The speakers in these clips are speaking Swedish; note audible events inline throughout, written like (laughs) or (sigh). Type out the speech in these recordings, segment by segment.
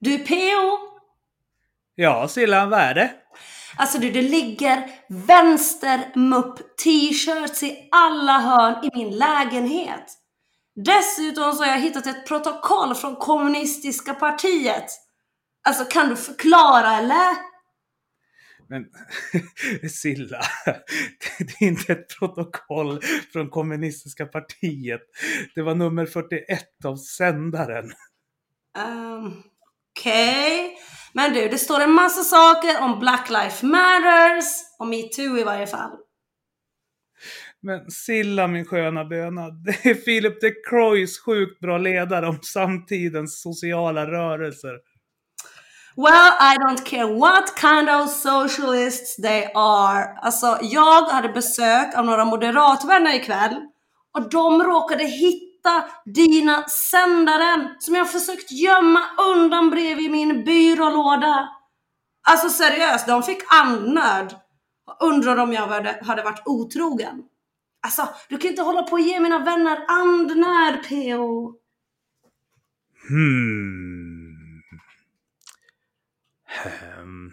Du PO! Ja, Silla, vad är det? Alltså du, det ligger vänstermupp t-shirts i alla hörn i min lägenhet. Dessutom så har jag hittat ett protokoll från kommunistiska partiet. Alltså kan du förklara eller? Men (laughs) Silla, (laughs) det är inte ett protokoll från kommunistiska partiet. Det var nummer 41 av sändaren. Um, Okej. Okay. Men du, det står en massa saker om Black Lives Matters och metoo i varje fall. Men Silla min sköna böna, (laughs) det är Philip de Croix sjukt bra ledare om samtidens sociala rörelser. Well, I don't care what kind of socialists they are. Alltså, jag hade besök av några moderatvänner ikväll och de råkade hitta Hitta dina sändaren som jag försökt gömma undan bredvid min byrålåda. Alltså seriöst, de fick andnöd. Undrar om jag hade varit otrogen. Alltså, du kan inte hålla på och ge mina vänner andnöd, PO. Hmm. Um,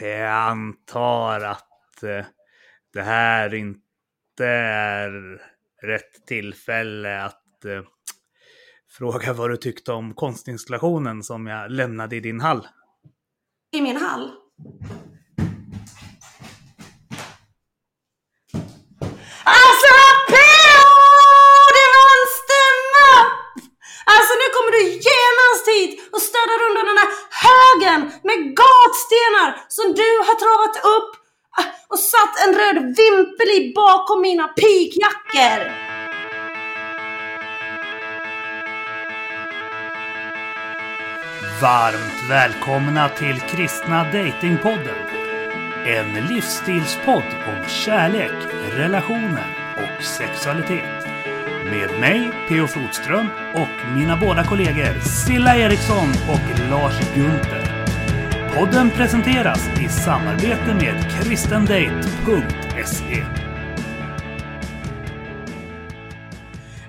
jag antar att eh, det här inte är rätt tillfälle att eh, fråga vad du tyckte om konstinstallationen som jag lämnade i din hall. I min hall? Alltså PO! Det var en stämma! Alltså nu kommer du genast hit och städar undan den här högen med gatstenar som du har travat upp och satt en röd vimpel i bakom mina pikjackor. Varmt välkomna till Kristna Datingpodden. En livsstilspodd om kärlek, relationer och sexualitet. Med mig, P.O. Flodström och mina båda kollegor Silla Eriksson och Lars Gunther. Podden presenteras i samarbete med kristendate.se.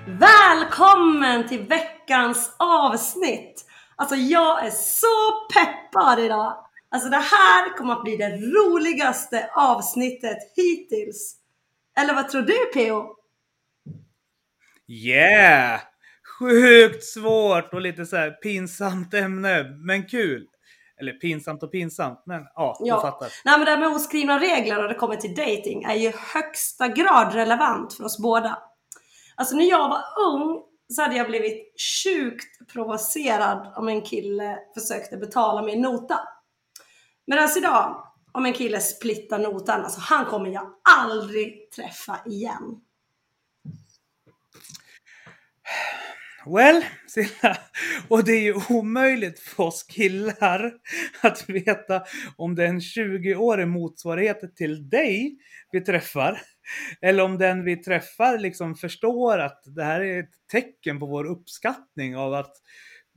Välkommen till veckans avsnitt! Alltså jag är så peppad idag! Alltså det här kommer att bli det roligaste avsnittet hittills. Eller vad tror du PO? Yeah! Sjukt svårt och lite så här pinsamt ämne, men kul. Eller pinsamt och pinsamt, men ja, du Ja. fattar. Nej men det här med oskrivna regler när det kommer till dating är ju högsta grad relevant för oss båda. Alltså när jag var ung så hade jag blivit sjukt provocerad om en kille försökte betala min nota. Medan idag, om en kille splittar notan, alltså han kommer jag aldrig träffa igen. Well, (laughs) Silla, och det är ju omöjligt för oss killar att veta om det är en 20-årig motsvarighet till dig vi träffar. Eller om den vi träffar liksom förstår att det här är ett tecken på vår uppskattning av, att,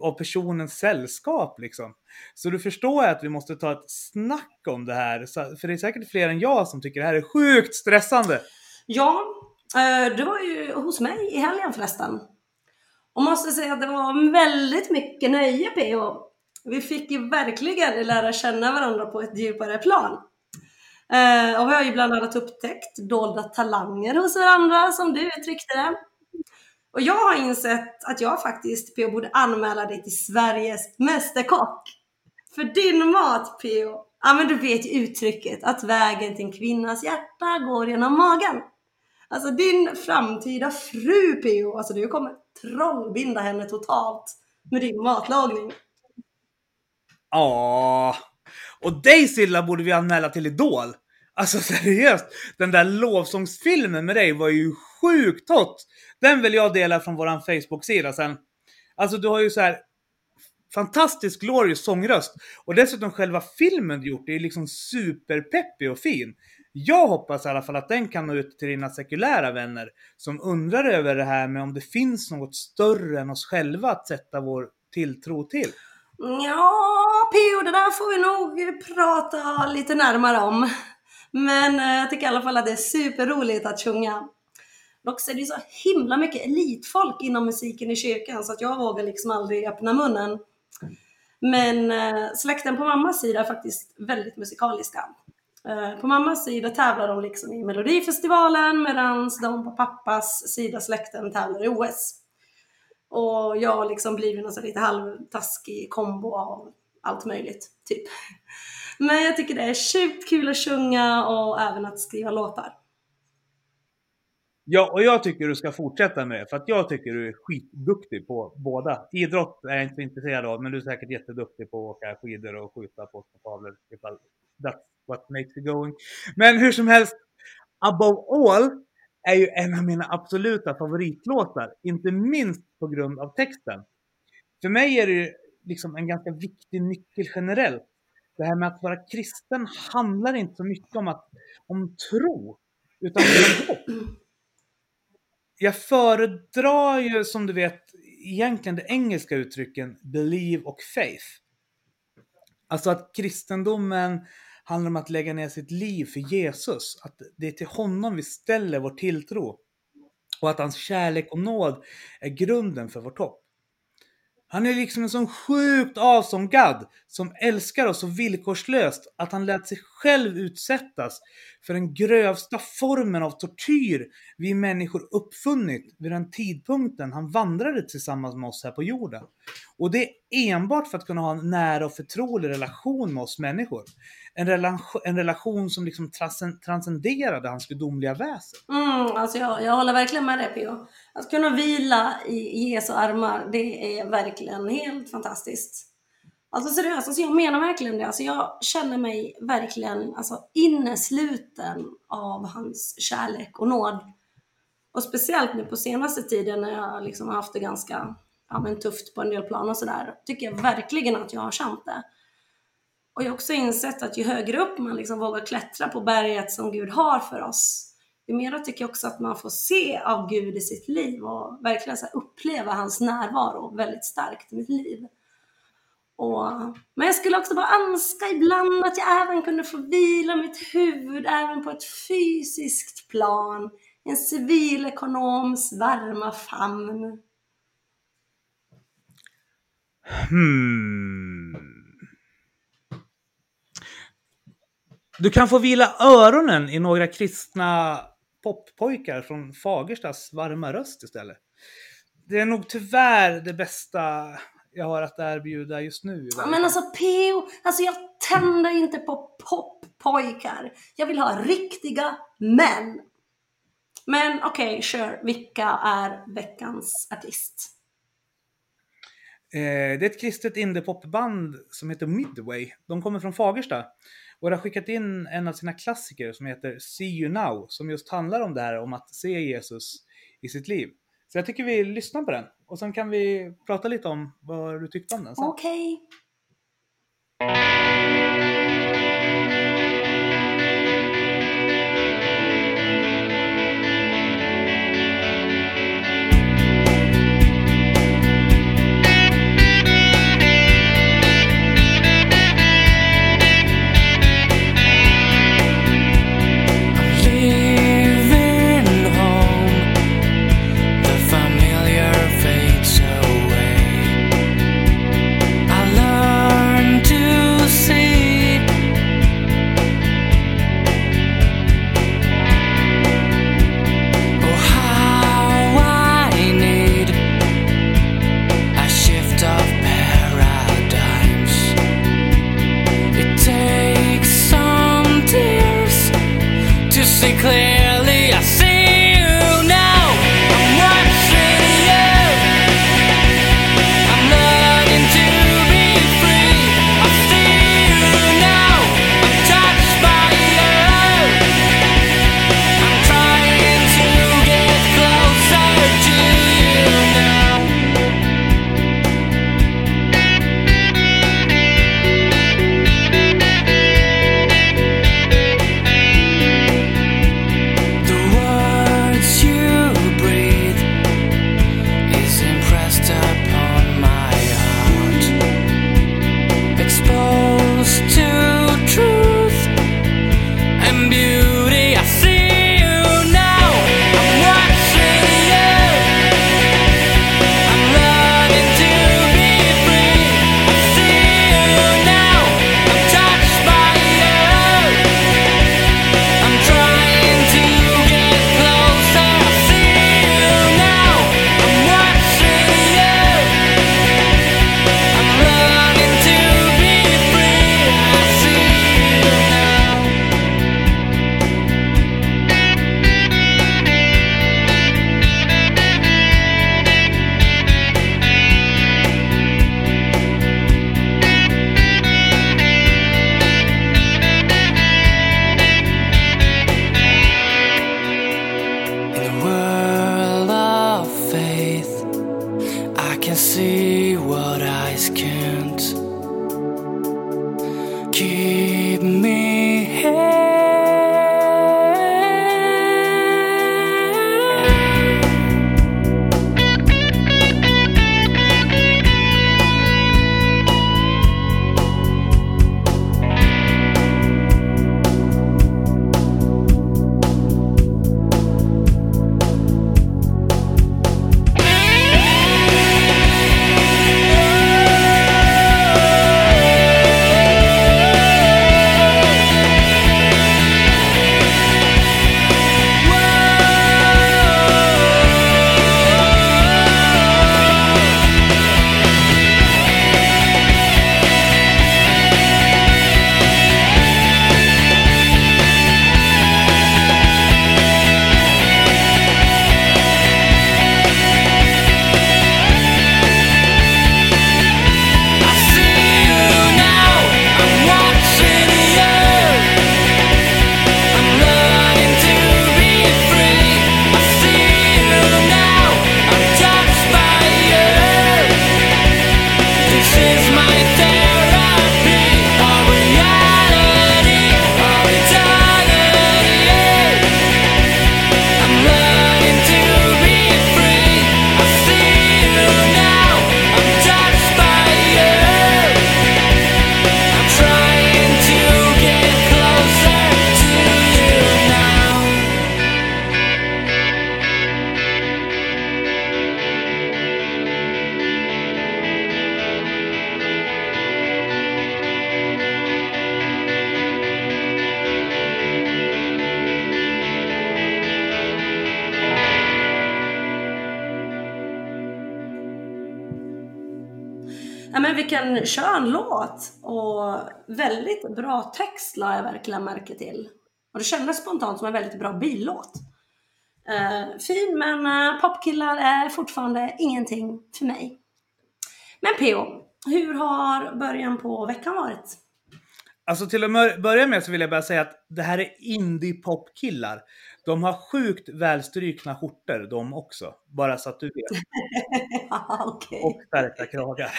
av personens sällskap. Liksom. Så du förstår att vi måste ta ett snack om det här. För det är säkert fler än jag som tycker det här är sjukt stressande. Ja, eh, du var ju hos mig i helgen förresten. Och måste säga att det var väldigt mycket nöje PH. Vi fick ju verkligen lära känna varandra på ett djupare plan. Eh, och vi har ju bland annat upptäckt dolda talanger hos varandra som du uttryckte det. Och jag har insett att jag faktiskt PO borde anmäla dig till Sveriges Mästerkock. För din mat PO, ja men du vet ju uttrycket att vägen till en kvinnas hjärta går genom magen. Alltså din framtida fru PO, alltså du kommer trollbinda henne totalt med din matlagning. Ja. Och dig Silla borde vi anmäla till Idol. Alltså seriöst, den där lovsångsfilmen med dig var ju sjukt hot. Den vill jag dela från våran Facebook-sida sen. Alltså du har ju så här fantastisk glorious sångröst. Och dessutom själva filmen du gjort är liksom superpeppig och fin. Jag hoppas i alla fall att den kan nå ut till dina sekulära vänner som undrar över det här med om det finns något större än oss själva att sätta vår tilltro till. Ja, PO, det där får vi nog prata lite närmare om. Men eh, jag tycker i alla fall att det är superroligt att sjunga. Dock så är det ju så himla mycket elitfolk inom musiken i kyrkan så att jag vågar liksom aldrig öppna munnen. Men eh, släkten på mammas sida är faktiskt väldigt musikaliska. Eh, på mammas sida tävlar de liksom i Melodifestivalen medan de på pappas sida släkten tävlar i OS. Och jag har liksom blivit någon sån lite halvtaskig kombo av allt möjligt, typ. (laughs) Men jag tycker det är sjukt kul att sjunga och även att skriva låtar. Ja, och jag tycker du ska fortsätta med det, för att jag tycker du är skitduktig på båda. Idrott är jag inte intresserad av, men du är säkert jätteduktig på att åka skidor och skjuta på tavlor typ, ifall that's what makes you going. Men hur som helst, Above All är ju en av mina absoluta favoritlåtar, inte minst på grund av texten. För mig är det ju liksom en ganska viktig nyckel generellt. Det här med att vara kristen handlar inte så mycket om, att, om tro, utan om hopp. Jag föredrar ju som du vet egentligen de engelska uttrycken believe och faith. Alltså att kristendomen handlar om att lägga ner sitt liv för Jesus. Att det är till honom vi ställer vår tilltro. Och att hans kärlek och nåd är grunden för vårt hopp. Han är liksom en sån sjukt awesome God som älskar oss så villkorslöst att han lät sig själv utsättas för den grövsta formen av tortyr vi människor uppfunnit vid den tidpunkten han vandrade tillsammans med oss här på jorden. Och det är enbart för att kunna ha en nära och förtrolig relation med oss människor. En, relation, en relation som liksom transcenderade hans gudomliga väsen. Mm, alltså jag, jag håller verkligen med dig P.O. Att kunna vila i Jesu armar, det är verkligen helt fantastiskt. Alltså seriöst, alltså jag menar verkligen det. Alltså jag känner mig verkligen alltså, innesluten av hans kärlek och nåd. Och speciellt nu på senaste tiden när jag liksom har haft det ganska ja, men tufft på en del plan och sådär, tycker jag verkligen att jag har känt det. Och jag har också insett att ju högre upp man liksom vågar klättra på berget som Gud har för oss, ju mer tycker jag också att man får se av Gud i sitt liv och verkligen så uppleva hans närvaro väldigt starkt i mitt liv. Och, men jag skulle också bara önska ibland att jag även kunde få vila mitt huvud även på ett fysiskt plan, i en civilekonoms varma famn. Hmm. Du kan få vila öronen i några kristna poppojkar från Fagerstas varma röst istället. Det är nog tyvärr det bästa jag har att erbjuda just nu. Men alltså P.O. Alltså jag tänder inte på poppojkar. Jag vill ha riktiga män. Men okej, okay, sure. Vilka är veckans artist? Eh, det är ett kristet indiepopband som heter Midway. De kommer från Fagersta. Och de har skickat in en av sina klassiker som heter See You Now, som just handlar om det här om att se Jesus i sitt liv. Så jag tycker vi lyssnar på den och sen kan vi prata lite om vad du tyckte om den sen. Okej. Okay. Skön låt och väldigt bra text la jag verkligen märke till. Och det kändes spontant som en väldigt bra billåt. Eh, fin men eh, popkillar är fortfarande ingenting för mig. Men P.O. Hur har början på veckan varit? Alltså till att börja med så vill jag bara säga att det här är indie-pop-killar. De har sjukt välstrykna skjortor de också. Bara så att du vet. (laughs) Ja, Okej. Och stärkta kragar.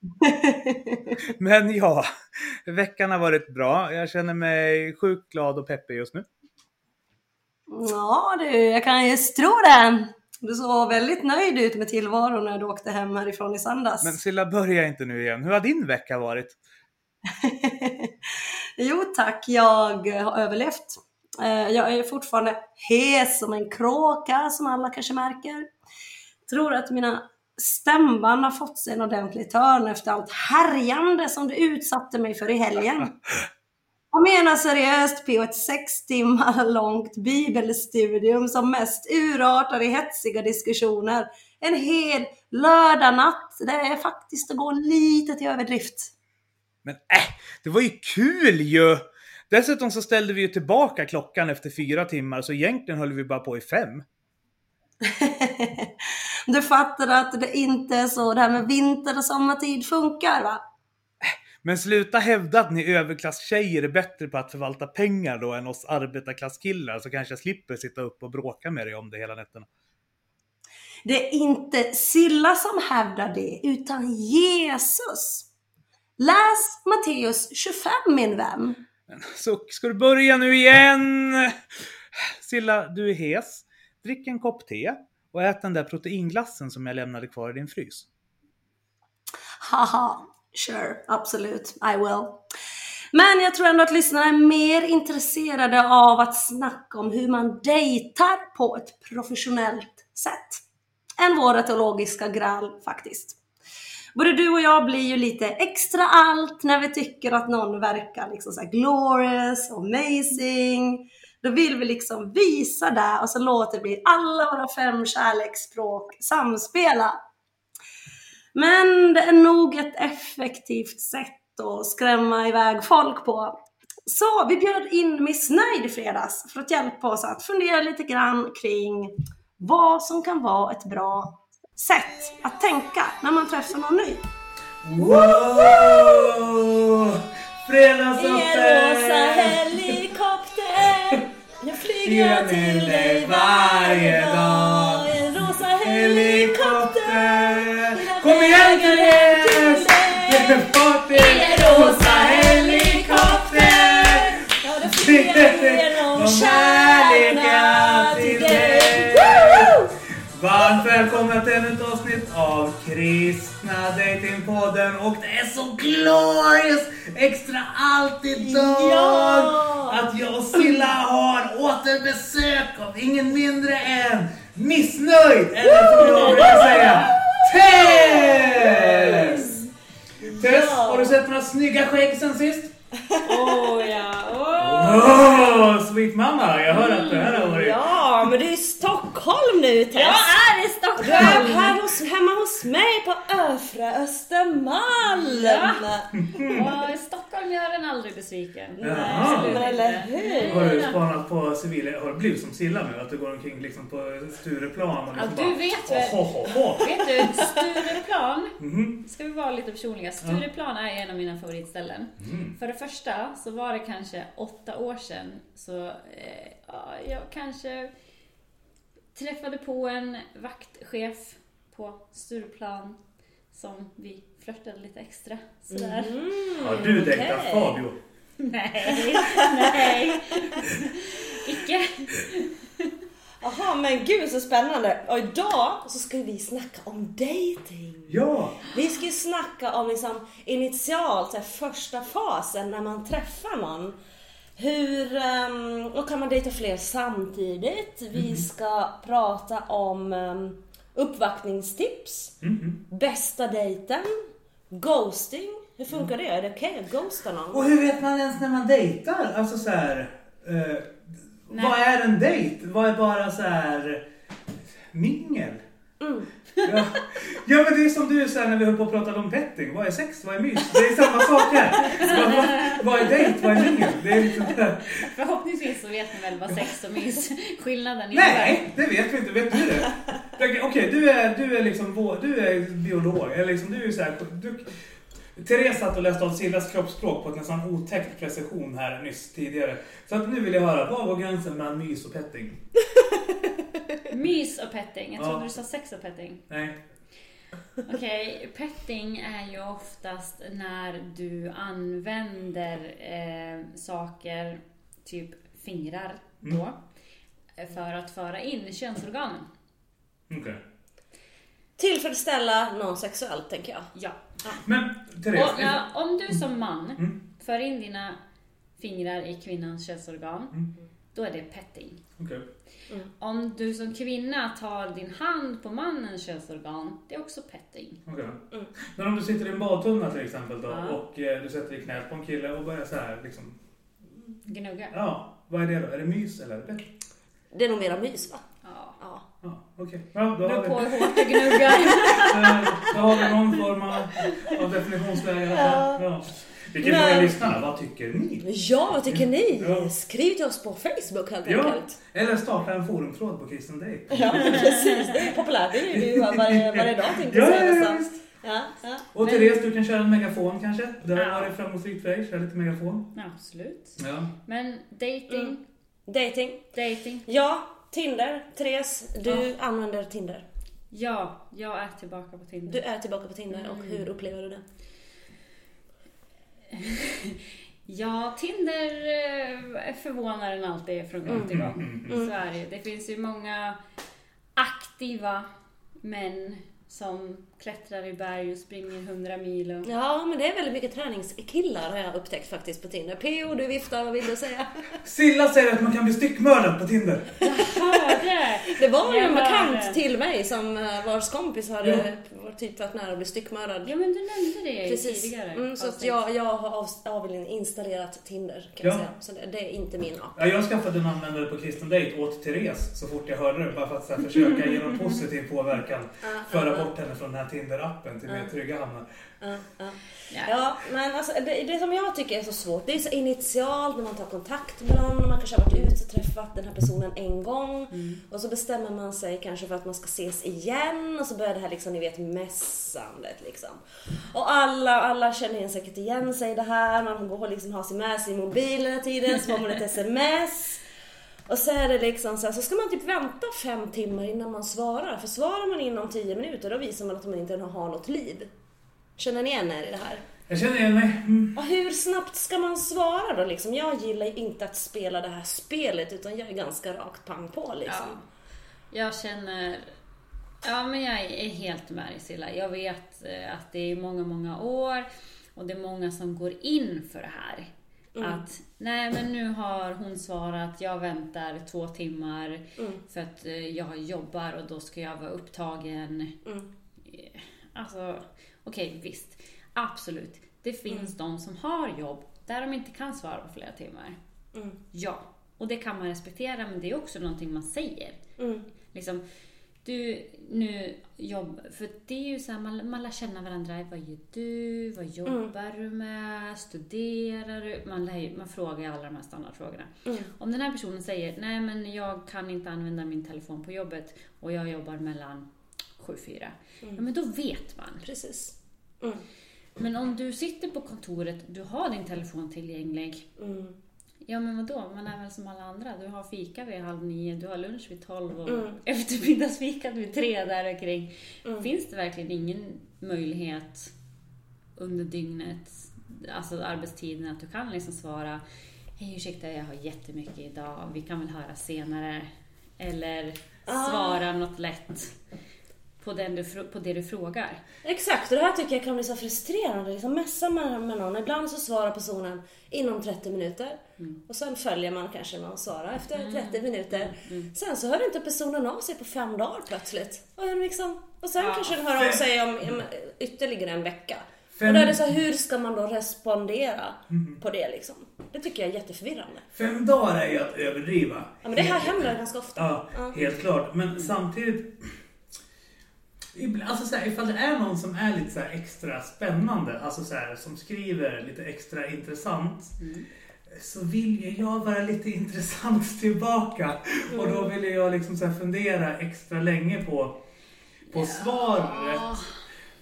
(laughs) Men ja, veckan har varit bra. Jag känner mig sjukt glad och peppig just nu. Ja du, jag kan just tro det. Du såg väldigt nöjd ut med tillvaron när du åkte hem härifrån i söndags. Men Silla, börja inte nu igen. Hur har din vecka varit? (laughs) jo tack, jag har överlevt. Eh, Jag är fortfarande hes som en kråka som alla kanske märker. Tror att mina stämband har fått sig en ordentlig törn efter allt härjande som du utsatte mig för i helgen. (laughs) Jag menar seriöst på ett sex timmar långt bibelstudium som mest urartar i hetsiga diskussioner. En hel lördagnatt. Det är faktiskt att gå lite till överdrift. Men äh, det var ju kul ju! Dessutom så ställde vi ju tillbaka klockan efter fyra timmar, så egentligen höll vi bara på i fem. (laughs) Du fattar att det inte är så det här med vinter och sommartid funkar va? Men sluta hävda att ni överklasstjejer är bättre på att förvalta pengar då än oss arbetarklasskillar, så kanske jag slipper sitta upp och bråka med dig om det hela nätterna. Det är inte Silla som hävdar det, utan Jesus. Läs Matteus 25 min vän. Så ska du börja nu igen? Silla, du är hes. Drick en kopp te och ät den där proteinglassen som jag lämnade kvar i din frys. Haha, sure, absolut, I will. Men jag tror ändå att lyssnarna är mer intresserade av att snacka om hur man dejtar på ett professionellt sätt än våra teologiska gräl faktiskt. Både du och jag blir ju lite extra allt när vi tycker att någon verkar liksom så här glorious, amazing. Då vill vi liksom visa det och så låter vi alla våra fem kärleksspråk samspela. Men det är nog ett effektivt sätt att skrämma iväg folk på. Så vi bjöd in Miss Nöjd i fredags för att hjälpa oss att fundera lite grann kring vad som kan vara ett bra sätt att tänka när man träffar någon ny. Wow! Fredagsafton! helikopter Flyger till dig varje dag. En rosa Helikopter! Kom igen Therese! Det är party! Rosa helikopter! Ja, det flyger genom kärleken till välkomna till ännu ett avsnitt av Kristna Datingpodden och det är så glorious extra allt idag Ja! att jag och Silla har återbesök av ingen mindre än missnöjd eller som jag brukar säga Tess! Tess, har du sett några snygga skägg sen sist? Åh ja, åh. Åh, sweet mamma, jag hör att det här har varit... Ja, men du är Stockholm nu Tess. Jag är i Du är Stockholm! här hos, hemma hos mig på Öfra Östermalm. Ja. Och Stockholm gör en aldrig besviken. Men inte. eller hur? Har du spanat på civil... Har du blivit som Silla nu? Att du går omkring liksom på Stureplan och liksom Ja, du vet väl- Ho, ho, ho. Vet du, Stureplan, Mhm. ska vi vara lite personliga, Stureplan är en av mina favoritställen. Mm. För det första så var det kanske åtta år sedan så eh, ja, jag kanske träffade på en vaktchef på Stureplan som vi flörtade lite extra sådär. Har du dejtat okej. Fabio? Nej, nej. Icke. Jaha, men gud så spännande. Och idag så ska vi snacka om dating. Ja! Vi ska ju snacka om liksom initialt, så här, första fasen när man träffar någon. Hur, um, och kan man dejta fler samtidigt? Vi ska prata om um, uppvaktningstips, Mhm. bästa dejten, ghosting. Hur funkar det? Är det okej att ghosta någon? Och hur vet man ens när man dejtar? Alltså så här... Eh, vad är en dejt? Vad är bara så här mingel? Mm. Ja. ja men det är som du sa när vi höll på och pratade om petting. Vad är sex? Vad är mys? Det är samma sak här. Vad, vad, vad är dejt? Vad är mingel? Det är liksom så. Förhoppningsvis så vet ni väl vad sex och mys skillnaden innebär. Nej, det vet vi inte. Vet du det? Okej, Okej, du, är, du är liksom du är biolog. Eller liksom, du är så här, du, Therese satt och läste av Sillas kroppsspråk på ett nästan otäckt precision här nyss tidigare. Så att nu vill jag höra, vad var gränsen mellan mys och petting? (laughs) Mys och petting. Jag Ja. trodde du sa sex och petting. Nej. Okej, petting är ju oftast när du använder eh, saker, typ fingrar då, för att föra in könsorganen. Okej. Tillfredsställa någon sexuellt tänker jag. Ja. Men Therese, Och, ja, om du som man Mm. för in dina fingrar i kvinnans könsorgan, Mm. då är det petting. okej. Om du som kvinna tar din hand på mannens könsorgan, det är också petting. okej. Mm. Men om du sitter i en badtunna till exempel då Ja. och eh, du sätter dig i knät på en kille och börjar så här liksom. Gnugga. Ja, vad är det då? Är det mys eller är det pett? Det är nog mera mys va? Ja. Ja. Ja, okej. Ja, då har vi... på hur hårt du gnuggar. (laughs) Eh, Då har vi någon form av, av definitionsläge. Ja. Vi kan Men- fråga lyssnarna, vad tycker ni? Ja, vad tycker ni? Ja. Skriv till oss på Facebook helt Ja, enkelt. eller starta en forumtråd på Kristen Date. Ja, precis. Det är populärt. Det är ju varje, varje dag tänkte Ja, jag ja, säga ja, nästan. Ja, ja. Och Men- Therese, du kan köra en megafon kanske? Det har Ja. varit framgångsrikt för dig, köra lite megafon. Ja, absolut. Ja. Men dating, Mm. Dating. dating. Ja, Tinder. Therese, du använder Tinder. Ja, jag är tillbaka på Tinder. Du är tillbaka på Tinder och hur upplever du det? (laughs) Ja, Tinder eh, förvånar en alltid från gång till Mm, gång. mm, Så är det. Det finns ju många aktiva män som klättrar i berg och springer 100 mil. Och... Ja, men det är väldigt mycket träningskillar har jag upptäckt faktiskt på Tinder. P.O. du viftar, vad vill du säga? (laughs) Silla säger att man kan bli styckmördad på Tinder. Hörde! Det var ju Jag en bekant till mig som eh, vars kompis hade Ja. var typ varit nära att bli styckmördad. Ja, men du nämnde det Precis. tidigare. Mm, så att jag, jag har av, avinstallerat Tinder kan Ja. jag säga. Så det, det är inte min app. Ja, jag skaffade en användare på Kristen Date åt Therese så fort jag hörde det. Bara för att så här, försöka ge någon positiv påverkan. Föra bort henne från den här Tinder-appen till mer trygga hamnar. Ja, ja. Ja. Ja, men alltså, det, det som jag tycker är så svårt, det är så initialt när man tar kontakt med någon, man kanske har varit ute och träffat den här personen en gång och så bestämmer man sig kanske för att man ska ses igen och så börjar det här liksom, ni vet, mässandet liksom. Och alla, alla känner igen säkert igen sig i det här, man går och liksom har sin med sig i mobilen hela tiden, så får man ett (laughs) sms Och så är det liksom så här, så ska man typ vänta fem timmar innan man svarar. För svarar man inom tio minuter då visar man att man inte har något liv. Känner ni igen er i det här? Jag känner igen mig. Mm. Och hur snabbt ska man svara då liksom? Jag gillar ju inte att spela det här spelet utan jag är ganska rakt pang på liksom. Ja. Jag känner... Ja, men jag är helt med dig Silla. Jag vet eh, att det är många, många år och det är många som går in för det här. Att, nej men nu har hon svarat, jag väntar två timmar för att eh, jag jobbar och då ska jag vara upptagen. Eh, Alltså, okej visst. Absolut. Det finns de som har jobb där de inte kan svara på flera timmar. Ja, och det kan man respektera men det är också någonting man säger. Liksom, du, nu jobb, för det är ju så här, man, man lär känna varandra. Vad gör du? Vad jobbar du med? Studerar du? Man, lär, man frågar alla de här standardfrågorna. Om den här personen säger, nej men jag kan inte använda min telefon på jobbet och jag jobbar mellan 7-4. Ja men då vet man. Precis. Men om du sitter på kontoret, du har din telefon tillgänglig. Ja men vadå, man är väl som alla andra. Du har fika vid halv nio, du har lunch vid tolv och eftermiddagsfikat vid tre där kring. Finns det verkligen ingen möjlighet under dygnet, alltså arbetstiden, att du kan liksom svara Hej ursäkta, jag har jättemycket idag, vi kan väl höra senare. Eller svara något lätt på, den du, på det du frågar. Exakt, och det här tycker jag kan bli så frustrerande. Liksom messar man med någon, ibland så svarar personen inom 30 minuter. Och sen följer man kanske med att svara efter 30 minuter. Sen så hör inte personen av sig på fem dagar plötsligt. Och, liksom, och sen kanske den hör av sig om, om ytterligare en vecka. Fem- Och då är det så här, hur ska man då respondera på det liksom? Det tycker jag är jätteförvirrande. Fem dagar är ju att överdriva. Ja, men det här händer ganska ofta. Ja, helt klart. Men samtidigt... Alltså så här, ifall det är någon som är lite så här extra spännande, alltså så här, som skriver lite extra intressant. Så vill ju jag vara lite (laughs) intressant tillbaka. Och då vill jag liksom så här fundera extra länge på, på svaret.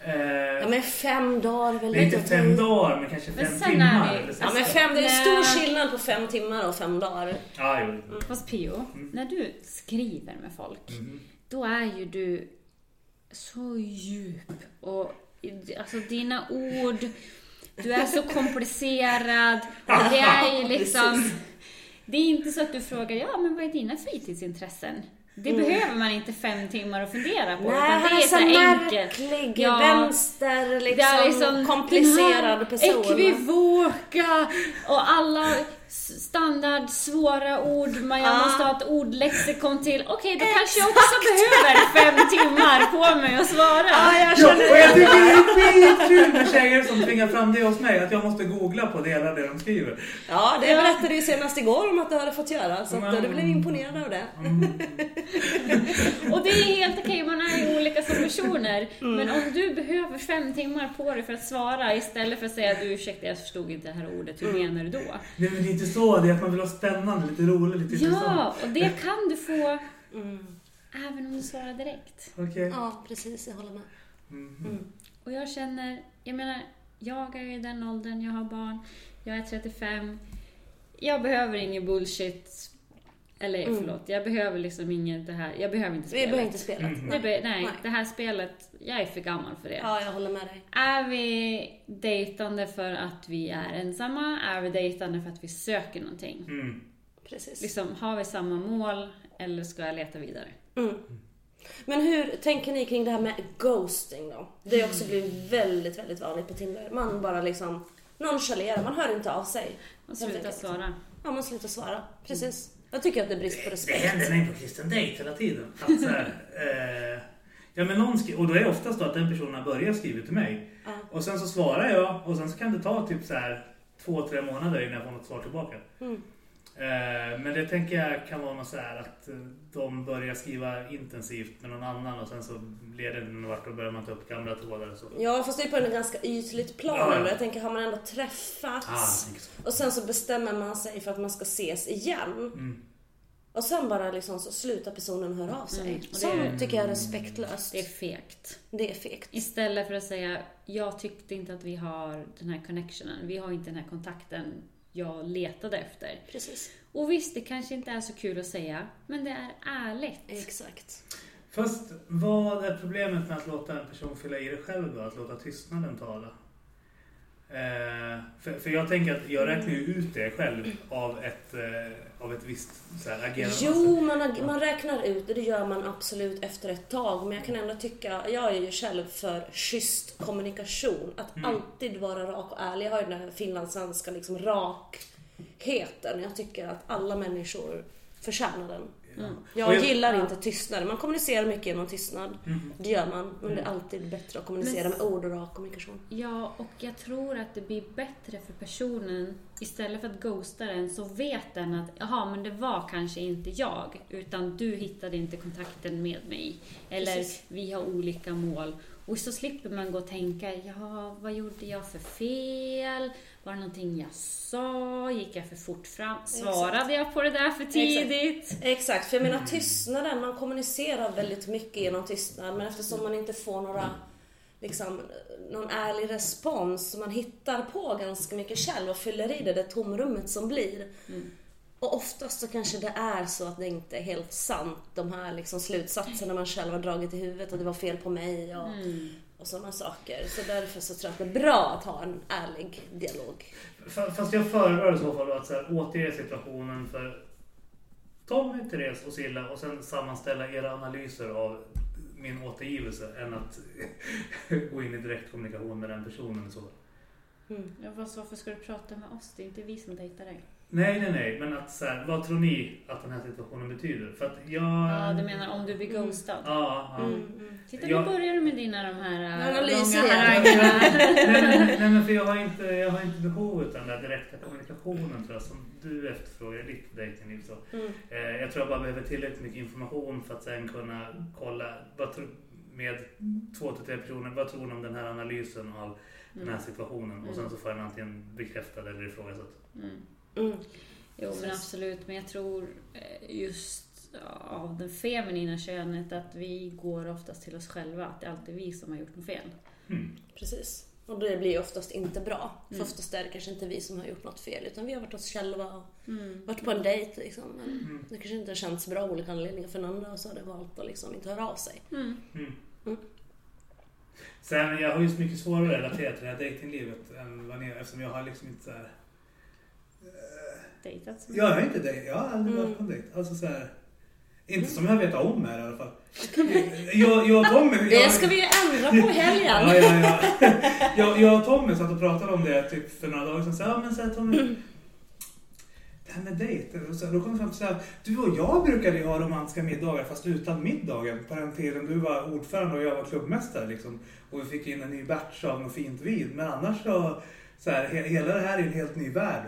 Eh, Ja men fem dagar väl det är inte lite fem dagar, men kanske Men fem timmar. vi- eller Ja men fem, det är Nej. stor skillnad på fem timmar och fem dagar. Ja, jo. Fast Pio, när du skriver med folk, Mm. då är ju du så djup och alltså dina ord, du är så komplicerad. Och (laughs) det är ju liksom... Det är inte så att du frågar, ja men vad är dina fritidsintressen? Det behöver man inte fem timmar att fundera på. Nej, utan det är så så enkelt. märklig, Ja. vänster, liksom, liksom komplicerad person. Ekvivoka och alla standard svåra ord. Man jag Ah. måste ha ett ordlexikon till. Okej, då kanske jag också behöver fem timmar på mig att svara. Ja, jag Ja, känner och jag tycker det är skitkul med tjejer som tvingar fram det hos mig, att jag måste googla på delar det de skriver. Ja, det berättade du ju senast igår om att du hade fått göra, så att du blev imponerad av det. (laughs) Och det är helt okej, man är ju olika som personer. Mm. Men om du behöver fem timmar på dig för att svara istället för att säga du ursäkta jag förstod inte det här ordet, hur Mm. menar du då? Nej det inte så, det är att man vill ha spännande, lite roligt, lite Ja, och det kan du få Mm. Mm. även om du svarar direkt. Okej. Ja, precis, jag håller med. Mhm. Och jag känner, jag menar, jag är i den åldern, jag har barn, jag är 35. Jag behöver ingen bullshit. Eller förlåt, jag behöver liksom inget det här, jag behöver inte Mm. Vi spelet. behöver inte spela. Mhm. Det be, nej, Nej. det här spelet, jag är för gammal för det. Ja, jag håller med dig. Är vi dejtande för att vi är ensamma? Är vi dejtande för att vi söker någonting? Mm. Precis. Liksom, har vi samma mål eller ska jag leta vidare? Mm. Men hur tänker ni kring det här med ghosting då? Det har också blivit väldigt, väldigt vanligt på Tinder. Man bara liksom nonchalerar, man hör inte av sig. Och sluta enkelt. svara. Ja, man slutar svara. Precis. Jag tycker att det är brist på Det respekt. händer mig på kristen dejt hela tiden. Att här, (laughs) eh, ja, men någon skri- och då är det oftast då att den personen börjar skriva till mig. Ja. Och sen så svarar jag och sen så kan det ta typ så här två, tre månader innan jag får något svar tillbaka. Mm. Eh, men det tänker jag kan vara något så här att eh, de börjar skriva intensivt med någon annan och sen så leder det någon vart och börjar man ta upp gamla trådar och så. Ja, fast det är på en ganska ytligt plan. Ja, ja. Jag tänker, har man ändå träffats Ah, och sen så bestämmer man sig för att man ska ses igen. Mm. Och sen bara liksom så slutar personen höra av sig. Mm, Sånt tycker jag är respektlöst. Det är fegt. Det är fegt. Istället för att säga, jag tyckte inte att vi har den här connectionen, vi har inte den här kontakten jag letade efter. Precis. Och visst, det kanske inte är så kul att säga, men det är ärligt. Exakt. Fast vad är problemet med att låta en person fylla i det själv då? Att låta tystnaden tala? Eh, för, för jag tänker att jag räknar ju ut det själv av ett, eh, av ett visst så här, agerande. Jo, man, man räknar ut det, det gör man absolut efter ett tag. Men jag kan ändå tycka, jag är ju själv för schysst kommunikation. Att Mm. alltid vara rak och ärlig. Jag har ju den här finlandssvenska liksom rakheten. Jag tycker att alla människor förtjänar den. Mm. Jag jag- gillar inte tystnad. Man kommunicerar mycket genom tystnad. Mhm. Det gör man. Men det är alltid bättre att kommunicera Men- med ord och rak kommunikation. Ja, och jag tror att det blir bättre för personen. Istället för att ghosta den så vet den att jaha, men det var kanske inte jag. Utan du hittade inte kontakten med mig. Eller Precis. vi har olika mål. Och så slipper man gå och tänka, ja, vad gjorde jag för fel? Var det någonting jag sa? Gick jag för fort fram? Svarade jag på det där för tidigt? Exakt, för jag menar tystnaden, man kommunicerar väldigt mycket genom tystnad men eftersom man inte får några liksom, någon ärlig respons man hittar på ganska mycket själv och fyller i det, det tomrummet som blir. Och oftast så kanske det är så att det inte är helt sant, de här liksom slutsatserna man själv har dragit i huvudet och det var fel på mig och, och sådana saker. Så därför så tror jag att det är bra att ha en ärlig dialog. Fa- Fast jag föredrar i så fall att så här, återge situationen för Tommy, Therese och Silla och sen sammanställa era analyser av min återgivelse än att (laughs) gå in i direktkommunikation med den personen. Så. fall. Ja, vad- varför ska du prata med oss? Det är inte vi som dejtar dig. Nej, nej, nej. Men att så här, vad tror ni att den här situationen betyder? För att jag... Ja, du menar om du blir ghostad? Ja, ja. Titta, Jag- nu börjar du med dina de här äh, Analyser långa harangerna. nej, men, nej men för jag har inte, jag har inte behovet av den där direkta kommunikationen tror jag som du efterfrågar i ditt dejtingliv. Så. Mm. Eh, jag tror jag bara behöver tillräckligt mycket information för att sen kunna kolla vad tro, med två till tre personer. Vad tror ni om den här analysen av den här situationen? Och sen så får den antingen bekräftad eller ifrågasatt. Mm. Mm. Jo, men absolut. Men jag tror eh, just av det feminina könet att vi går oftast till oss själva. Att det är alltid vi som har gjort något fel. Mm. Precis. Och det blir oftast inte bra. För Mm. oftast är det kanske inte vi som har gjort något fel utan vi har varit oss själva och Mm. varit på en dejt liksom. Mm. Det kanske inte har känts bra av olika anledningar för den andra och så har det valt att liksom inte höra av sig. Mm. Mm. Mm. Sen, jag har ju så mycket svårare att relatera till det här dejtinglivet än vad ni eftersom jag har liksom inte så här... Dejtat Jag har inte dejt, jag har aldrig Mm. varit på en dejt. Alltså så här, inte som jag vet om här i alla fall. Jag, jag och Tommy... Det jag- ska vi ju ändra på helgen! Ja, ja, ja. Jag, jag och Tommy satt och pratade om det typ för några dagar sedan. Så, ja, men så här, Tommy, det här med dejter. Och så, då kom det fram till så här, du och jag brukade ju ha romantiska middagar fast utan middagen. På den tiden du var ordförande och jag var klubbmästare. Liksom. Och vi fick in en ny batch av något fint vin. Men annars så, så här, he, hela det här är en helt ny värld.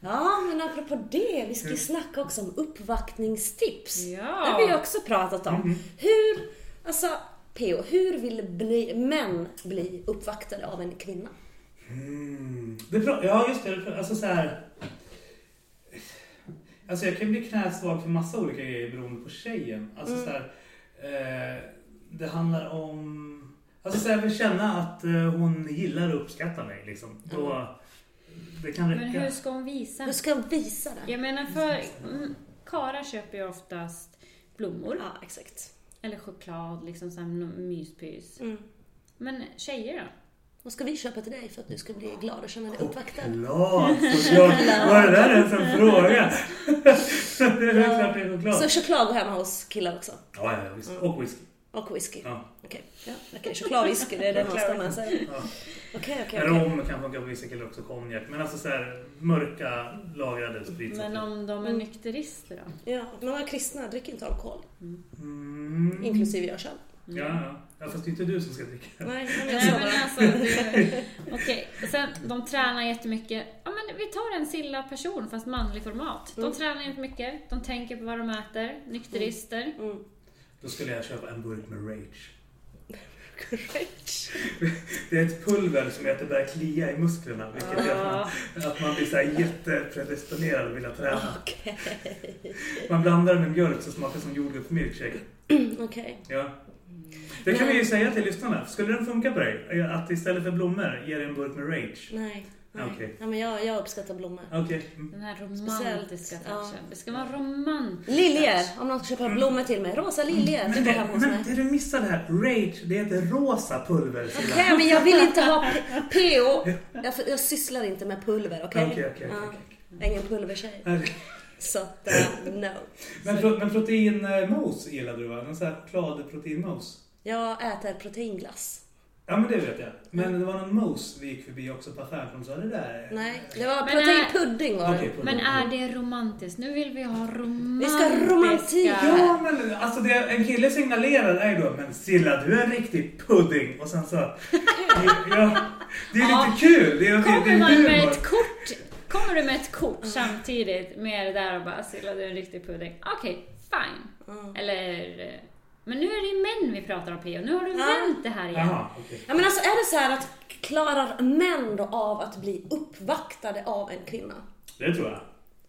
Ja, men apropå det, vi ska ju snacka också om uppvaktningstips. Det Ja! har vi också pratat om. Mhm. Hur, alltså P.O. hur vill bli, män bli uppvaktade av en kvinna? Mm. Det är bra. Ja, just det. det. Alltså så här. Alltså jag kan bli knäsvag för massa olika grejer beroende på tjejen. Alltså Mm. så här, eh, det handlar om... Alltså så jag vill känna att eh, hon gillar och uppskattar mig. Liksom. Då, det kan Men räcka. hur ska hon visa? Hur ska jag visa det? Jag menar för mm, karlar köper ju oftast blommor. Ja, exakt. Eller choklad, liksom såhär myspys. Mm. Men tjejer då? Vad ska vi köpa till dig för att du ska bli glad och känna dig uppvaktad? Choklad (laughs) såklart! Var det där ens en fråga? (laughs) det är väl klart det är choklad. Så choklad går hemma hos killar också? Ja, ja, visst. Och whisky. Och whisky? Ja. Okej, ja, okej. choklad och whisky, det är det man med sig. Ja. Okej, okej, okej. Rom kan funka på vissa killar också, konjak. Men alltså så här, mörka lagrade spritsorter. Men om de är nykterister då? Ja, många kristna dricker inte alkohol. Mm. Inklusive jag själv. Ja, ja. ja, fast det är inte du som ska dricka. Nej, (laughs) men jag Nej men alltså, okej. Sen, de tränar jättemycket. Ja men vi tar en Silla-person fast manlig format. De Mm. tränar inte mycket, de tänker på vad de äter, nykterister. Mm. Då skulle jag köpa en burk med Rage. Great. (laughs) Det är ett pulver som gör att det börjar klia i musklerna. Vilket gör att man, att man blir så här jättepredestinerad och vill träna. Okej. Man blandar det med mjölk så smakar det som jordgubbs milkshake. (clears throat) Okej. Ja. Det kan vi ju säga till lyssnarna. Skulle den funka på dig? Att istället för blommor ge dig en burk med Rage? Nej. Okej. Ja, men jag, jag uppskattar blommor. Mm. Den här romantiska ja. touchen. Det ska vara romantiskt. Liljor! Om någon ska köpa blommor till mig. Rosa liljor. Det Men, det, hos men det du missade här, Rage, det heter rosa pulver. Okej, men jag vill inte ha PO. (laughs) Jag, jag sysslar inte med pulver, okej? Okej, okej, Ja. okej, Jag är ingen pulvertjej. okej. Så (laughs) att, eh, no. Men, pro, men proteinmos gillade du va? Någon sån här chokladproteinmos? Jag äter proteinglass. Ja men det vet jag. Men det var någon mos vi gick förbi också på affären som sa det där. Nej, det var Men, proteinpudding var det. Okej, Men är det romantiskt? Nu vill vi ha Vi romantiska... ska ha romantik. Ja men alltså det en kille signalerar är då men Silla du är en riktig pudding och sen så (laughs) ja, Det är Ja. lite kul. Det är, det, det Kommer är man med ett kort Kommer du med ett kort samtidigt med det där och bara Silla du är en riktig pudding. Okej, fine. Mm. Eller... Men nu är det ju män vi pratar om Pio. Nu har du Ja. vänt det här igen. Jaha, okej. Ja men alltså är det så här att klarar män då av att bli uppvaktade av en kvinna? Det tror jag.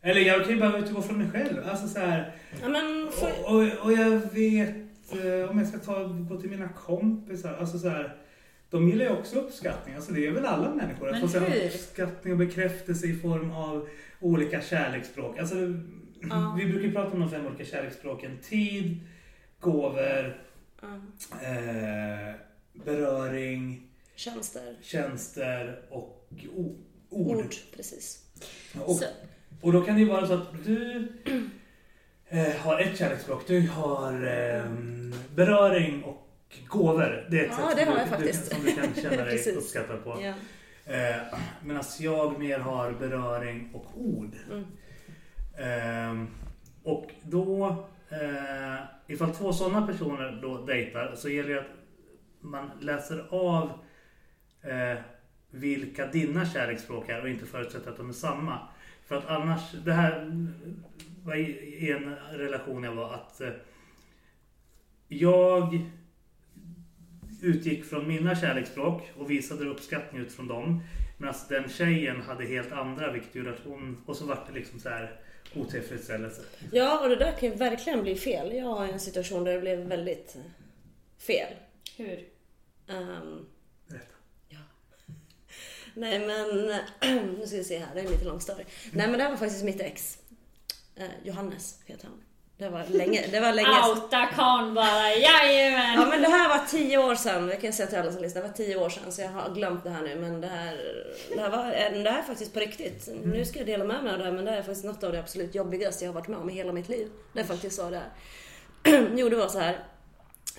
Eller jag kan ju bara utgå från mig själv. Alltså så här, Ja men för... och, och, och jag vet eh, om jag ska ta, gå till mina kompisar. Alltså så här, de gillar ju också uppskattning. Alltså det är väl alla människor. Att få uppskattning och bekräftelse i form av olika kärleksspråk. Alltså, Ja. Vi brukar prata om de fem olika kärleksspråken. Tid, gåvor, eh, beröring, tjänster. tjänster och ord. Ord. Precis. Och, Så- och då kan det ju vara så att du eh, har ett kärleksspråk. Du har eh, beröring och gåvor. Det är ett Ja, sätt som du, du, som du kan känna dig (laughs) uppskattad på. Ja. Eh, Medan jag mer har beröring och ord. Mm. Ehm, och då, eh, ifall två sådana personer då dejtar så gäller det att man läser av eh, vilka dina kärleksspråk är och inte förutsätter att de är samma. För att annars, det här var i en relation jag var att eh, jag utgick från mina kärleksspråk och visade uppskattning utifrån dem. Medan den tjejen hade helt andra vilket gjorde att hon, och så vart det liksom så här otillfredsställelse. ja, och det där kan ju verkligen bli fel. Jag har en situation där det blev väldigt fel. Hur? Ehm, Berätta. (laughs) nej men, (clears throat) nu ska vi se här, det är en lite lång story. Nej men det här var faktiskt mitt ex. Eh, Johannes heter han. Det var länge, det var länge. Outa karln bara, jajamän! Ja men det här var tio år sedan, det kan jag säga till alla som lyssnar. Det var tio år sedan så jag har glömt det här nu. Men det här, det här, var, det här är faktiskt på riktigt. Nu ska jag dela med mig av det här men det här är faktiskt något av det absolut jobbigaste jag har varit med om i hela mitt liv. Det är faktiskt så det är. (clears throat) jo det var så här.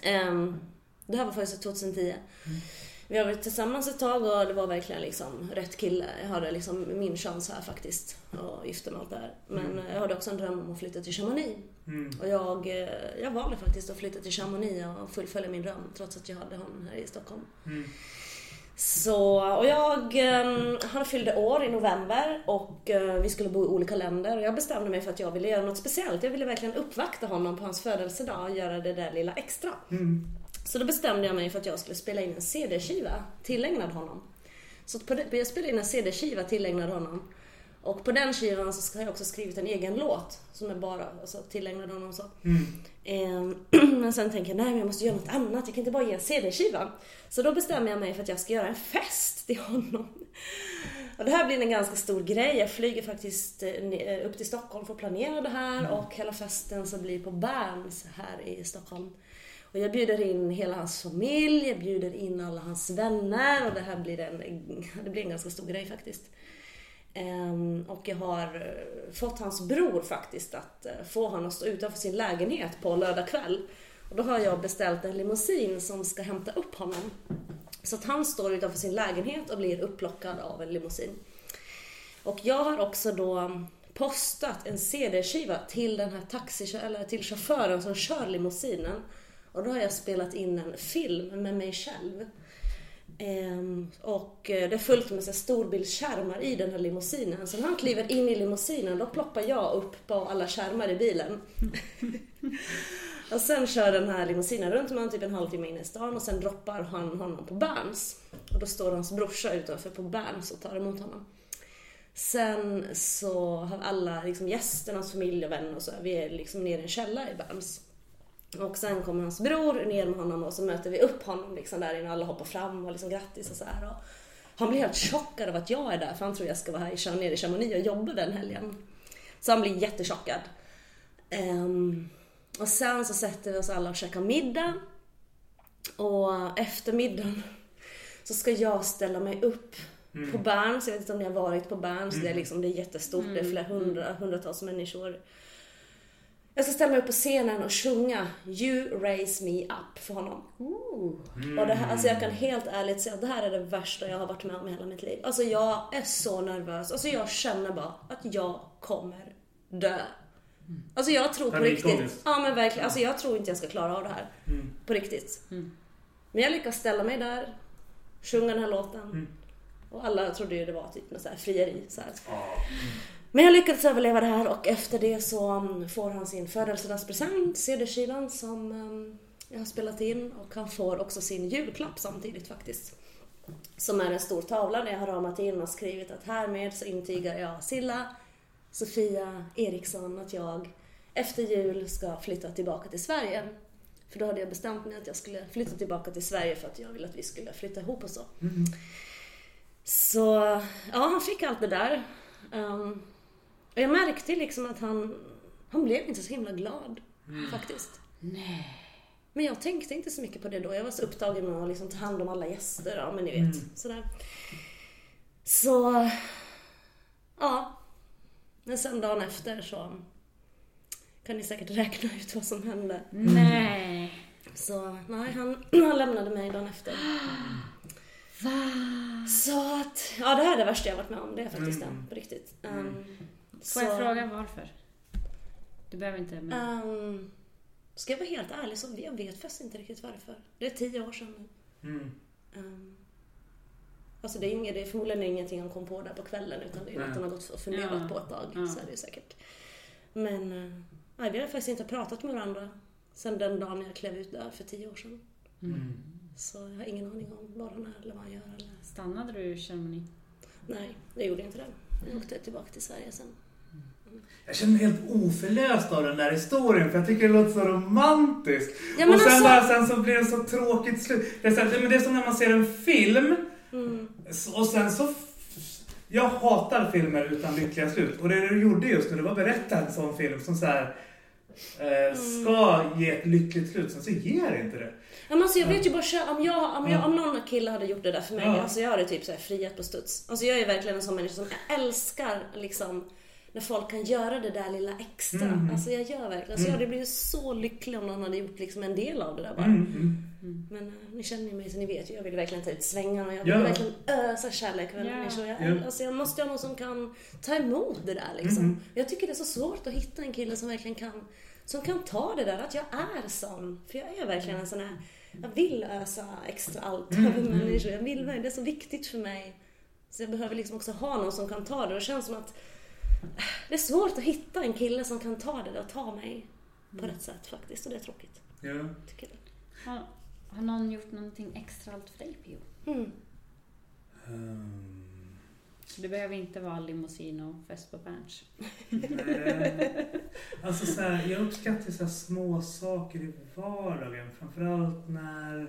Ehm, det här var faktiskt 2010. Vi har varit tillsammans ett tag och det var verkligen liksom rätt kille. Jag hade liksom min chans här faktiskt. Och gifte mig och allt det här. Men jag hade också en dröm om att flytta till Chamonix. Mm. Och jag, eh, jag valde faktiskt att flytta till Chamonix och fullfölja min dröm trots att jag hade honom här i Stockholm. Mm. Så, och jag, eh, han fyllde år i november och eh, vi skulle bo i olika länder och jag bestämde mig för att jag ville göra något speciellt. Jag ville verkligen uppvakta honom på hans födelsedag och göra det där lilla extra. Mm. Så då bestämde jag mig för att jag skulle spela in en CD-skiva tillägnad honom. Så det, jag spelade in en CD-skiva tillägnad honom. Och på den skivan så har jag också skrivit en egen låt som är bara alltså, tillägnad honom. Så. Mm. Ehm, (clears throat) Men sen tänker jag, nej men jag måste göra något annat, jag kan inte bara ge en CD-skiva. Så då bestämmer jag mig för att jag ska göra en fest till honom. Och det här blir en ganska stor grej. Jag flyger faktiskt eh, ne- upp till Stockholm för att planera det här och hela festen så blir på Berns här i Stockholm. Och jag bjuder in hela hans familj, jag bjuder in alla hans vänner och det här blir en, (laughs) det blir en ganska stor grej faktiskt. Ehm, och jag har eh, fått hans bror faktiskt att eh, få honom att stå utanför sin lägenhet på lördag kväll. Och då har jag beställt en limousin som ska hämta upp honom. Så att han står utanför sin lägenhet och blir upplockad av en limousin. Och jag har också då postat en CD-skiva till den här taxi eller till chauffören som kör limousinen. Och då har jag spelat in en film med mig själv. Ehm, och eh, det är fullt med storbildsskärmar i den här limousinen. Så när han kliver in i limousinen då ploppar jag upp på alla skärmar i bilen. (laughs) och sen kör den här limousinen runt med typ en halvtimme in i stan och sen droppar han honom på Berns. Och då står hans brorsa utanför på Berns och tar emot honom. Sen så har alla liksom gästerna, hans familj och vänner och så, vi är liksom nere i en källare i Berns. Och sen kommer hans bror ner med honom och så möter vi upp honom liksom där inne och alla hoppar fram och liksom grattis och så här. Och Han blir helt chockad av att jag är där för han tror jag ska vara här nere i Chamonix och jobba den helgen. Så han blir jättechockad. Ehm, och sen så sätter vi oss alla och käkar middag. Och efter middagen så ska jag ställa mig upp på Berns. Jag vet inte om ni har varit på Berns. Det, är liksom, det är jättestort. Det är flera hundra, hundratals människor. Jag ska ställa mig upp på scenen och sjunga You raise me up för honom. Och det här, alltså jag kan helt ärligt säga att det här är det värsta jag har varit med om i hela mitt liv. Alltså jag är så nervös. Alltså jag känner bara att jag kommer dö. Alltså jag tror på riktigt. Ja men verkligen. Alltså jag tror inte jag ska klara av det här. På riktigt. Men jag lyckas ställa mig där, sjunga den här låten. Och alla trodde ju det var typ något så här frieri. Så här. Men jag lyckades överleva det här och efter det så um, får han sin födelsedagspresent, CD-skivan som um, jag har spelat in och han får också sin julklapp samtidigt faktiskt. Som är en stor tavla där jag har ramat in och skrivit att härmed så intygar jag Silla Sofia Eriksson att jag efter jul ska flytta tillbaka till Sverige. För då hade jag bestämt mig att jag skulle flytta tillbaka till Sverige för att jag ville att vi skulle flytta ihop och så. Så ja, han fick allt det där. Um, och jag märkte liksom att han, han blev inte så himla glad faktiskt. Nej. Men jag tänkte inte så mycket på det då. Jag var så upptagen med att liksom ta hand om alla gäster. Ja, men ni vet. Sådär. Så... Ja. Men sen dagen efter så kan ni säkert räkna ut vad som hände. Nej. Så nej, han, (clears throat) han lämnade mig dagen efter. (gasps) Va? Så att, ja det här är det värsta jag varit med om. Det är faktiskt det, på riktigt. Um, Får jag fråga varför? Du behöver inte... Men... Um, ska jag vara helt ärlig så jag vet faktiskt inte riktigt varför. Det är tio år sedan nu. Mm. Um, alltså det är, inget, det är förmodligen ingenting han kom på där på kvällen utan det är något han har gått och funderat Ja. på ett tag. Ja. Så är det säkert. Men uh, nej, vi har faktiskt inte pratat med varandra sedan den dagen jag klev ut där för tio år sedan. Mm. Så jag har ingen aning om var han är eller vad han gör. Eller... Stannade du i Chamonix? Nej, jag gjorde inte det. Jag åkte tillbaka till Sverige sen. Jag känner mig helt oförlöst av den där historien för jag tycker det låter så romantiskt. Ja, och sen, alltså- bara, sen så blir det så tråkigt slut. Det är, så här, men det är som när man ser en film Mm. och sen så... Jag hatar filmer utan lyckliga slut. Och det du gjorde just nu, det var att berätta en sån film som så här, eh, ska ge ett lyckligt slut, sen så ger det inte det. Ja, men alltså jag vet ju bara om, jag, om, jag, Ja. om någon kille hade gjort det där för mig, Ja. alltså jag hade typ så här friat på studs. Alltså jag är verkligen en sån människa som älskar liksom när folk kan göra det där lilla extra. Mm. Alltså jag gör verkligen. Alltså jag hade blivit så lycklig om någon hade gjort liksom en del av det där bara. Mm, mm. Men eh, ni känner ju mig så ni vet ju, jag vill verkligen ta ut svängarna och jag vill Ja. verkligen ösa kärlek över Ja. människor. Jag, Ja. alltså jag måste ha någon som kan ta emot det där liksom. Mm. Jag tycker det är så svårt att hitta en kille som verkligen kan, som kan ta det där, att jag är sån. För jag är verkligen en sån här, jag vill ösa extra allt Mm. över människor. Jag vill verkligen, det är så viktigt för mig. Så jag behöver liksom också ha någon som kan ta det. Och det känns som att det är svårt att hitta en kille som kan ta det och ta mig på rätt sätt faktiskt. Och det är tråkigt, Ja. tycker jag. Har, har någon gjort någonting extra allt för dig, Pio? Mm. Um, Så det behöver inte vara limousin och fest på Berns. nej. Alltså så här, jag uppskattar så här små saker i vardagen. Framförallt när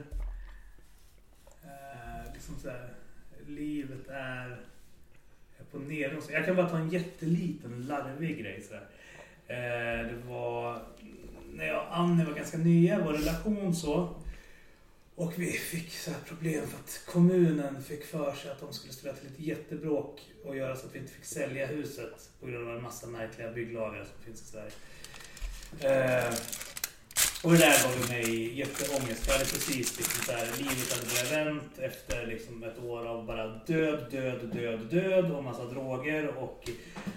eh, liksom så här, livet är på nedgång. Jag kan bara ta en jätteliten larvig grej. Så här. Eh, det var när jag och Annie var ganska nya i vår relation så. Och vi fick så här problem för att kommunen fick för sig att de skulle ställa till ett jättebråk och göra så att vi inte fick sälja huset på grund av en massa märkliga bygglagar som finns i Sverige. Eh, och det där med i jätteångest. Vi hade precis liksom så här, livet hade börjat vänt efter liksom ett år av bara död, död, död, död och massa droger och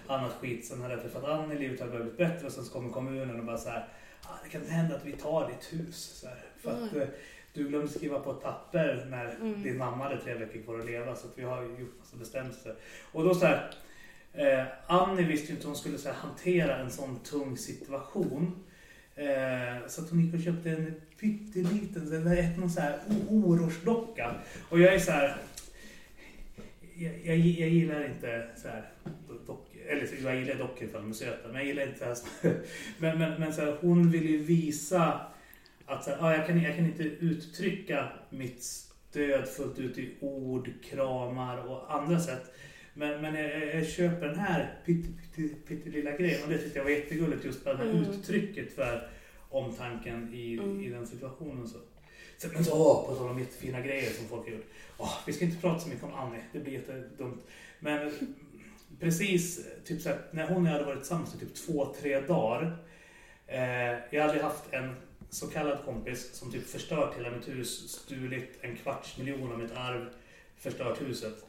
annat skit. Sen hade jag träffat Annie, livet hade börjat bli bättre och sen så kommer kommunen och bara så här, ah, det kan hända att vi tar ditt hus. Så här, för att Oj. eh, du glömde skriva på ett papper när Mm. din mamma hade tre veckor kvar att leva så att vi har gjort massa bestämmelser. Och då så här, eh, Annie visste ju inte hur hon skulle så här, hantera en sån tung situation. Eh, så att hon gick och köpte en pytteliten, så någon så här ororsdocka. Och jag är så här, jag, jag, jag gillar inte så här dock, eller jag gillar dockor för de är söta, men jag gillar inte så här, (laughs) men, men, men så här, hon vill ju visa att så här, ah, jag, kan, jag kan inte uttrycka mitt stöd fullt ut i ord, kramar och andra sätt. Men, men jag, jag köper den här pytte, pytte, pyttelilla grejen och det tyckte jag var jättegulligt just bara det här Mm. uttrycket för omtanken i, Mm. i den situationen. Så. Så, men så, åh, på tal om jättefina grejer som folk har gjort. Åh, vi ska inte prata så mycket om Annie, det blir jättedumt. Men precis typ så här, när hon och jag hade varit tillsammans i typ två, tre dagar. Eh, jag hade haft en så kallad kompis som typ förstört hela mitt hus, stulit en kvarts miljon av mitt arv, förstört huset.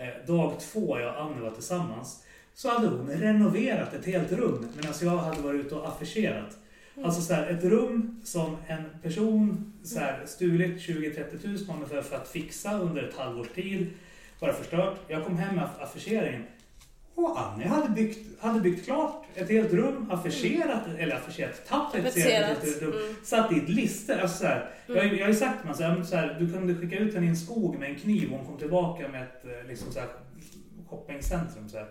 Eh, dag två, jag och Annie var tillsammans, så hade hon renoverat ett helt rum medan jag hade varit ute och affischerat. Alltså så här, ett rum som en person så här, stulit 20-30 tusen ungefär för att fixa under ett halvårs tid. Bara förstört. Jag kom hem med aff- affischeringen. Och Annie hade byggt, hade byggt klart ett helt rum, affischerat, eller affischerat, tapetserat ett rum. Mm. Satt dit lister. Alltså så här, jag, har ju- jag har ju sagt till man så här, men så här, du kunde skicka ut henne i en skog med en kniv och hon kom tillbaka med ett eh, liksom så här, shoppingcentrum. Så här.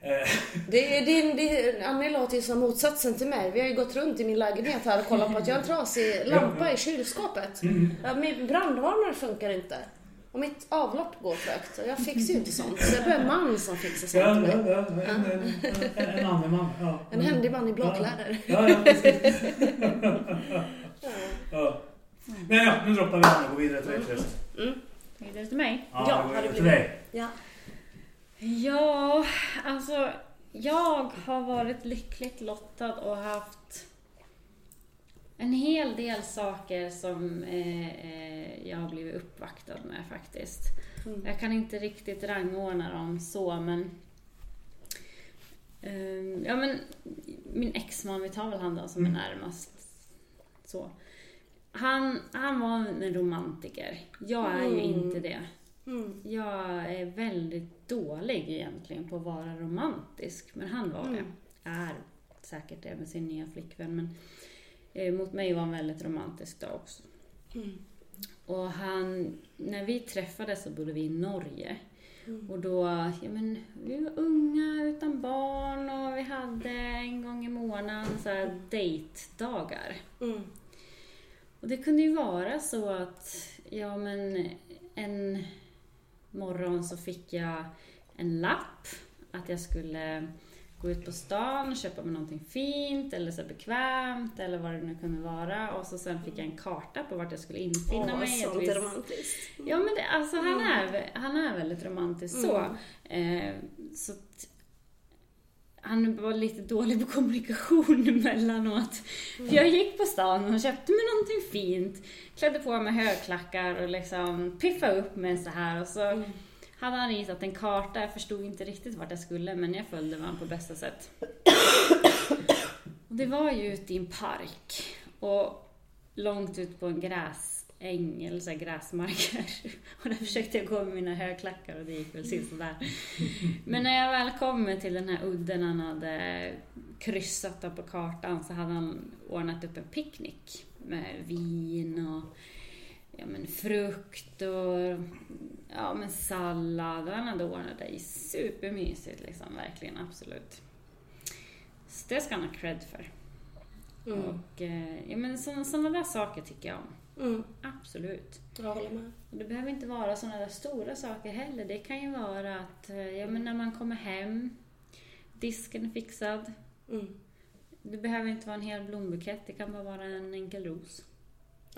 Eh, (laughs) Det, är din, det, Annie låter ju som motsatsen till mig. Vi har ju gått runt i min lägenhet här och kollat på att jag har en trasig (laughs) lampa i kylskåpet. mm. Ja, min brandvarnare funkar inte. Och mitt avlopp går trögt. Och jag fixar ju inte sånt. Så jag behöver en man som fixar Ja, sånt ja, mig. ja, en, en, en, en andeman. Ja. En händig man i blåkläder. Ja, ja, precis. ja. Men ja, nu droppar vi den och går vidare till dig Therese. Vidare till mig. Ja, Ja, till dig. Ja. Ja, alltså jag har varit lyckligt lottad och haft en hel del saker som eh, eh, jag har blivit uppvaktad med faktiskt. Mm. Jag kan inte riktigt rangordna dem så men Ehm, ja men min exman, vi tar väl han då som är Mm. närmast. Så. Han, han var en romantiker. Jag är ju Mm. inte det. Mm. Jag är väldigt dålig egentligen på att vara romantisk, men han var det. Mm. Är säkert det med sin nya flickvän, men eh, mot mig var han väldigt romantisk då också. Mm. Och han, när vi träffades så bodde vi i Norge. Mm. Och då, ja men, vi var unga utan barn och vi hade en gång i månaden så här dejtdagar. Mm. Och det kunde ju vara så att, ja men en morgon så fick jag en lapp att jag skulle gå ut på stan och köpa mig någonting fint eller så bekvämt eller vad det nu kunde vara. Och så sen fick jag en karta på vart jag skulle infinna Åh, mig. sånt är romantiskt. Ja men det, alltså han är, han är väldigt romantisk så. Mm. Eh, så han var lite dålig på kommunikation (laughs) emellanåt. För jag gick på stan och köpte mig någonting fint, klädde på mig högklackar och liksom piffade upp mig så här och så Mm hade han ritat en karta, jag förstod inte riktigt vart jag skulle men jag följde honom på bästa sätt. Och det var ju ute i en park och långt ut på en gräsäng eller så här gräsmarker. (laughs) Och där försökte jag gå med mina högklackar och det gick väl sisådär. Men när jag väl kom till den här udden han hade kryssat på kartan så hade han ordnat upp en picknick med vin och ja, men frukt och ja, men sallad. Och han hade ordnat det supermysigt liksom, verkligen, absolut. Så det ska han ha cred för. Mm. Och eh, ja, men sådana, sådana där saker tycker jag om. Mm. Absolut. Jag håller med. Och det behöver inte vara sådana där stora saker heller. Det kan ju vara att eh, ja, men när man kommer hem, disken är fixad. Mm. Det behöver inte vara en hel blombukett, det kan bara vara en enkel ros.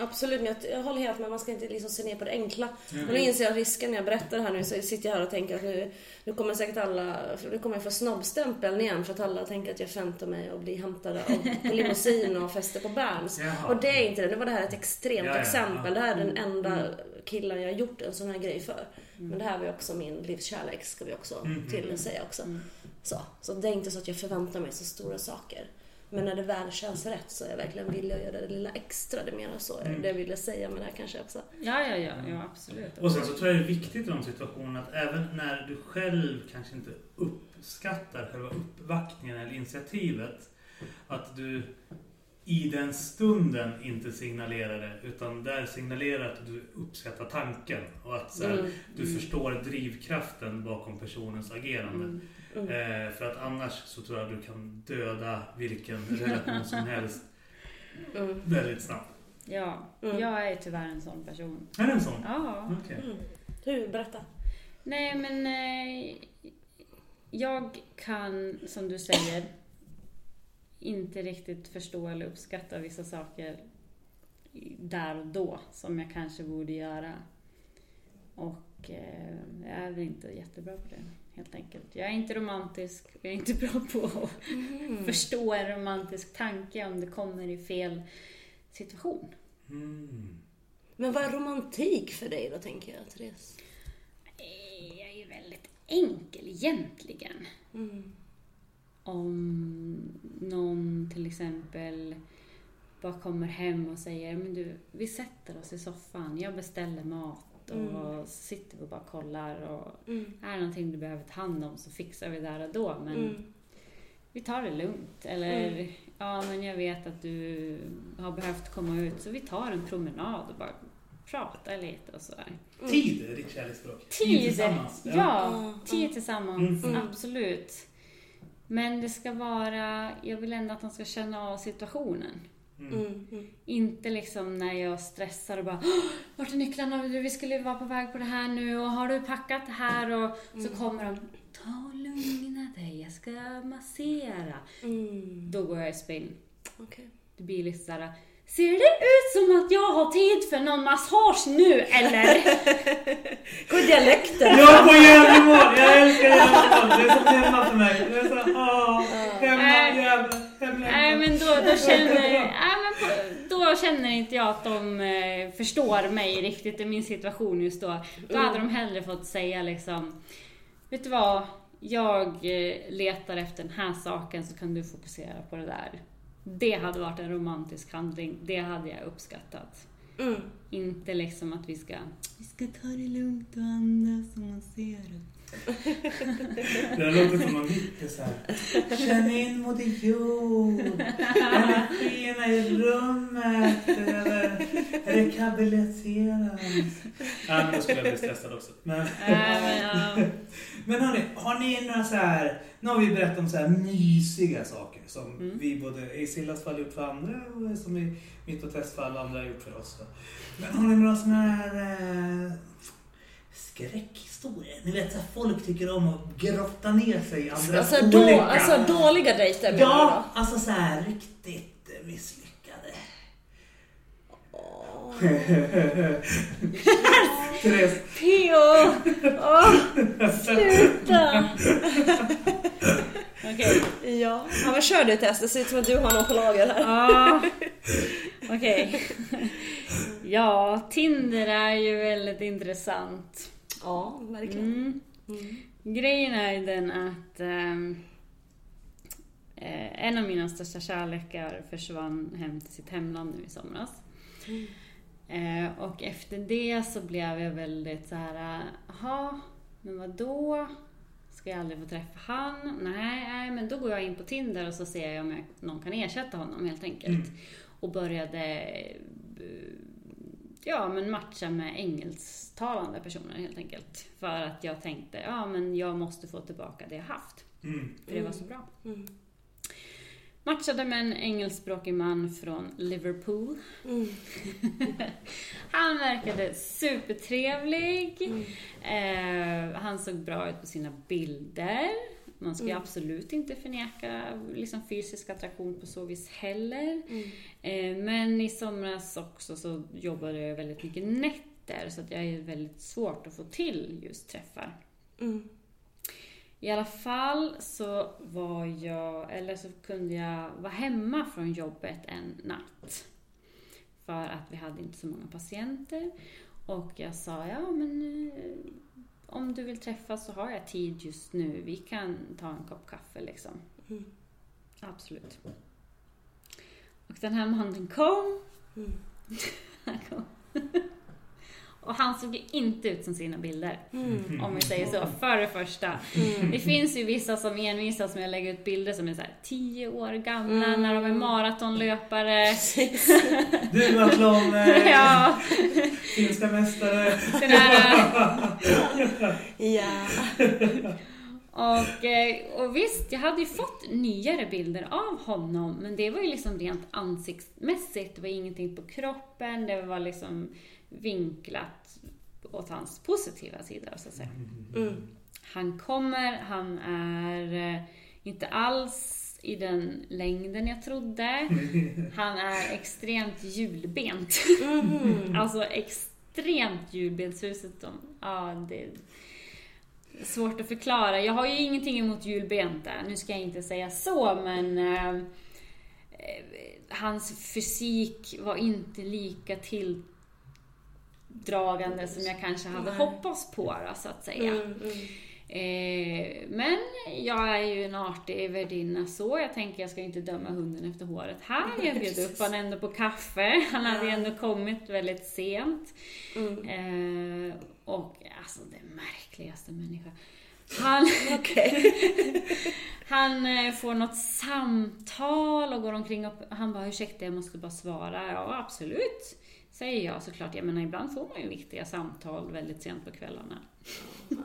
Absolut, men jag, håller helt med. Man ska inte liksom se ner på det enkla. Mm. Och nu inser jag risken när jag berättar det här nu så sitter jag här och tänker att nu, nu kommer säkert alla, nu kommer jag få snobbstämpeln igen för att alla tänker att jag förväntar mig att bli hämtade av, på limousin och fester på Berns. Jaha. Och det är inte det. Nu var det här ett extremt Ja, ja, exempel. Det här är den Mm. enda killen jag har gjort en sån här grej för. Men det här var ju också min livskärlek ska vi också Mm. till säga också. Så, så det är inte så att jag förväntar mig så stora saker. Men när det väl känns rätt så är jag verkligen villig att göra det lilla extra. Det menar så. Mm. Det jag ville säga med det här kanske också. Ja, ja, ja, ja absolut. Och sen så tror jag det är viktigt i de situationerna att även när du själv kanske inte uppskattar själva uppvaktningen eller initiativet, att du i den stunden inte signalerar det, utan där signalerar att du uppskattar tanken och att så här, Mm. du förstår drivkraften bakom personens agerande. Mm. Mm. Eh, för att annars så tror jag att du kan döda vilken relation som helst Mm. väldigt snabbt. Ja, Mm. jag är tyvärr en sån person. Är det en sån? Ja. Okej. Hur? Berätta. Nej men eh, jag kan, som du säger, inte riktigt förstå eller uppskatta vissa saker där och då som jag kanske borde göra. Och eh, jag är väl inte jättebra på det helt enkelt. Jag är inte romantisk, jag är inte bra på att Mm. förstå en romantisk tanke om det kommer i fel situation. Mm. Men vad är romantik för dig då, tänker jag, Therese? Eh, Jag är ju väldigt enkel egentligen. Mm. Om någon till exempel bara kommer hem och säger men du, vi sätter oss i soffan, jag beställer mat och Mm. sitter vi och bara kollar och Mm. är det någonting du behöver ta hand om så fixar vi där och då men Mm. vi tar det lugnt. Eller ja men jag vet att du har behövt komma ut så vi tar en promenad och bara pratar lite och sådär. Tid är ditt kärleksspråk. Tid, ja, Ja. tid tillsammans, Mm. absolut. Men det ska vara, jag vill ändå att de ska känna av situationen. Mm. Mm. Inte liksom när jag stressar och bara "Åh, Vart är nycklarna? Vi skulle vara på väg på det här nu och har du packat det här? Och så kommer de Ta och lugna dig, jag ska massera. Mm. Då går jag i spinn. Okej. Det blir lite såhär Ser det ut som att jag har tid för någon massage nu eller? (laughs) Gå i dialekten! Jag på Gävlemål! Jag älskar Gävlemål! Det är som hemma för mig. Det är så, åh, hemma, Nej. Gävle, hemma. Nej men då, då, känner, nej, men på, då känner inte jag att de eh, förstår mig riktigt i min situation just då. Då hade de hellre fått säga liksom Vet du vad? Jag eh, letar efter den här saken så kan du fokusera på det där. Det hade varit en romantisk handling. Det hade jag uppskattat. Mm. Inte liksom att vi ska Vi ska ta det lugnt och andas och massera. Det låter som någon hippie såhär. Känn in Moder Jord. Energierna i rummet. Eller rekabiliteras. Ja, men då skulle jag bli stressad också. Men, men, hörni, har ni några så här... Nu har vi berättat om så här mysiga saker som Mm. vi både i Sillas fall gjort för andra och som i mitt och Tess fall andra har gjort för oss. Men har ni några såna här eh, skräckhistorier? Ni vet, så här, folk tycker om att grotta ner sig i andras Alltså, då, olycka. alltså dåliga dejter menar Ja, alltså så här riktigt misslyckade. (laughs) Therese, P.O. Åh, sluta! Okej. Ja. ja, men kör du test. Det ser ut som att du har någon på lager här. Ja, okej. Ja, Tinder är ju väldigt intressant. Ja, verkligen. Mm. Mm. Grejen är den att ehm, eh, en av mina största kärlekar försvann hem till sitt hemland nu i somras. Eh, och efter det så blev jag väldigt så här, jaha, men vad då? Ska jag aldrig få träffa han? Nej, nej, men då går jag in på Tinder och så ser jag om jag, någon kan ersätta honom helt enkelt. Och började eh, ja, men matcha med engelsktalande personer helt enkelt. För att jag tänkte, ja men jag måste få tillbaka det jag haft. mm. För det var så bra. Mm. Matchade med en engelskspråkig man från Liverpool. Mm. (laughs) Han verkade supertrevlig. Mm. Eh, han såg bra ut på sina bilder. Man ska Mm. absolut inte förneka liksom, fysisk attraktion på så vis heller. Mm. Eh, men i somras också så jobbade jag väldigt mycket nätter så att jag är väldigt svårt att få till just träffar. Mm. I alla fall så var jag, eller så kunde jag vara hemma från jobbet en natt. För att vi hade inte så många patienter. Och jag sa, ja men eh, om du vill träffas så har jag tid just nu. Vi kan ta en kopp kaffe liksom. Mm. Absolut. Och den här mannen kom. Mm. (laughs) Han kom. Och han såg ju inte ut som sina bilder. Mm. Om vi säger så, för det första. Det finns ju vissa som envisas med att lägga ut bilder som är så här 10 år gamla Mm. när de är maratonlöpare. (laughs) Duathlon, eh, (laughs) ja, finska mästare. den här, Ja. Och, eh, och visst, jag hade ju fått nyare bilder av honom, men det var ju liksom rent ansiktsmässigt. Det var ingenting på kroppen, det var liksom vinklat åt hans positiva sida, så att säga. Mm. Han kommer, han är eh, inte alls i den längden jag trodde. (laughs) Han är extremt hjulbent. alltså extremt hjulbent. Dessutom, ja, det är svårt att förklara. Jag har ju ingenting emot hjulbenta. Nu ska jag inte säga så, men eh, eh, hans fysik var inte lika tilldragande som jag kanske hade Nej. hoppats på, då, så att säga. Mm, mm. Eh, men jag är ju en artig värdinna så. Jag tänker jag ska inte döma hunden efter håret här. Jag bjöd upp honom ändå på kaffe. Han hade ju ändå kommit väldigt sent. Mm. Eh, och alltså den märkligaste människa. Han, (laughs) (laughs) han eh, får något samtal och går omkring och han bara ursäkta jag måste bara svara. Ja absolut, säger jag såklart. Jag menar ibland får man ju viktiga samtal väldigt sent på kvällarna.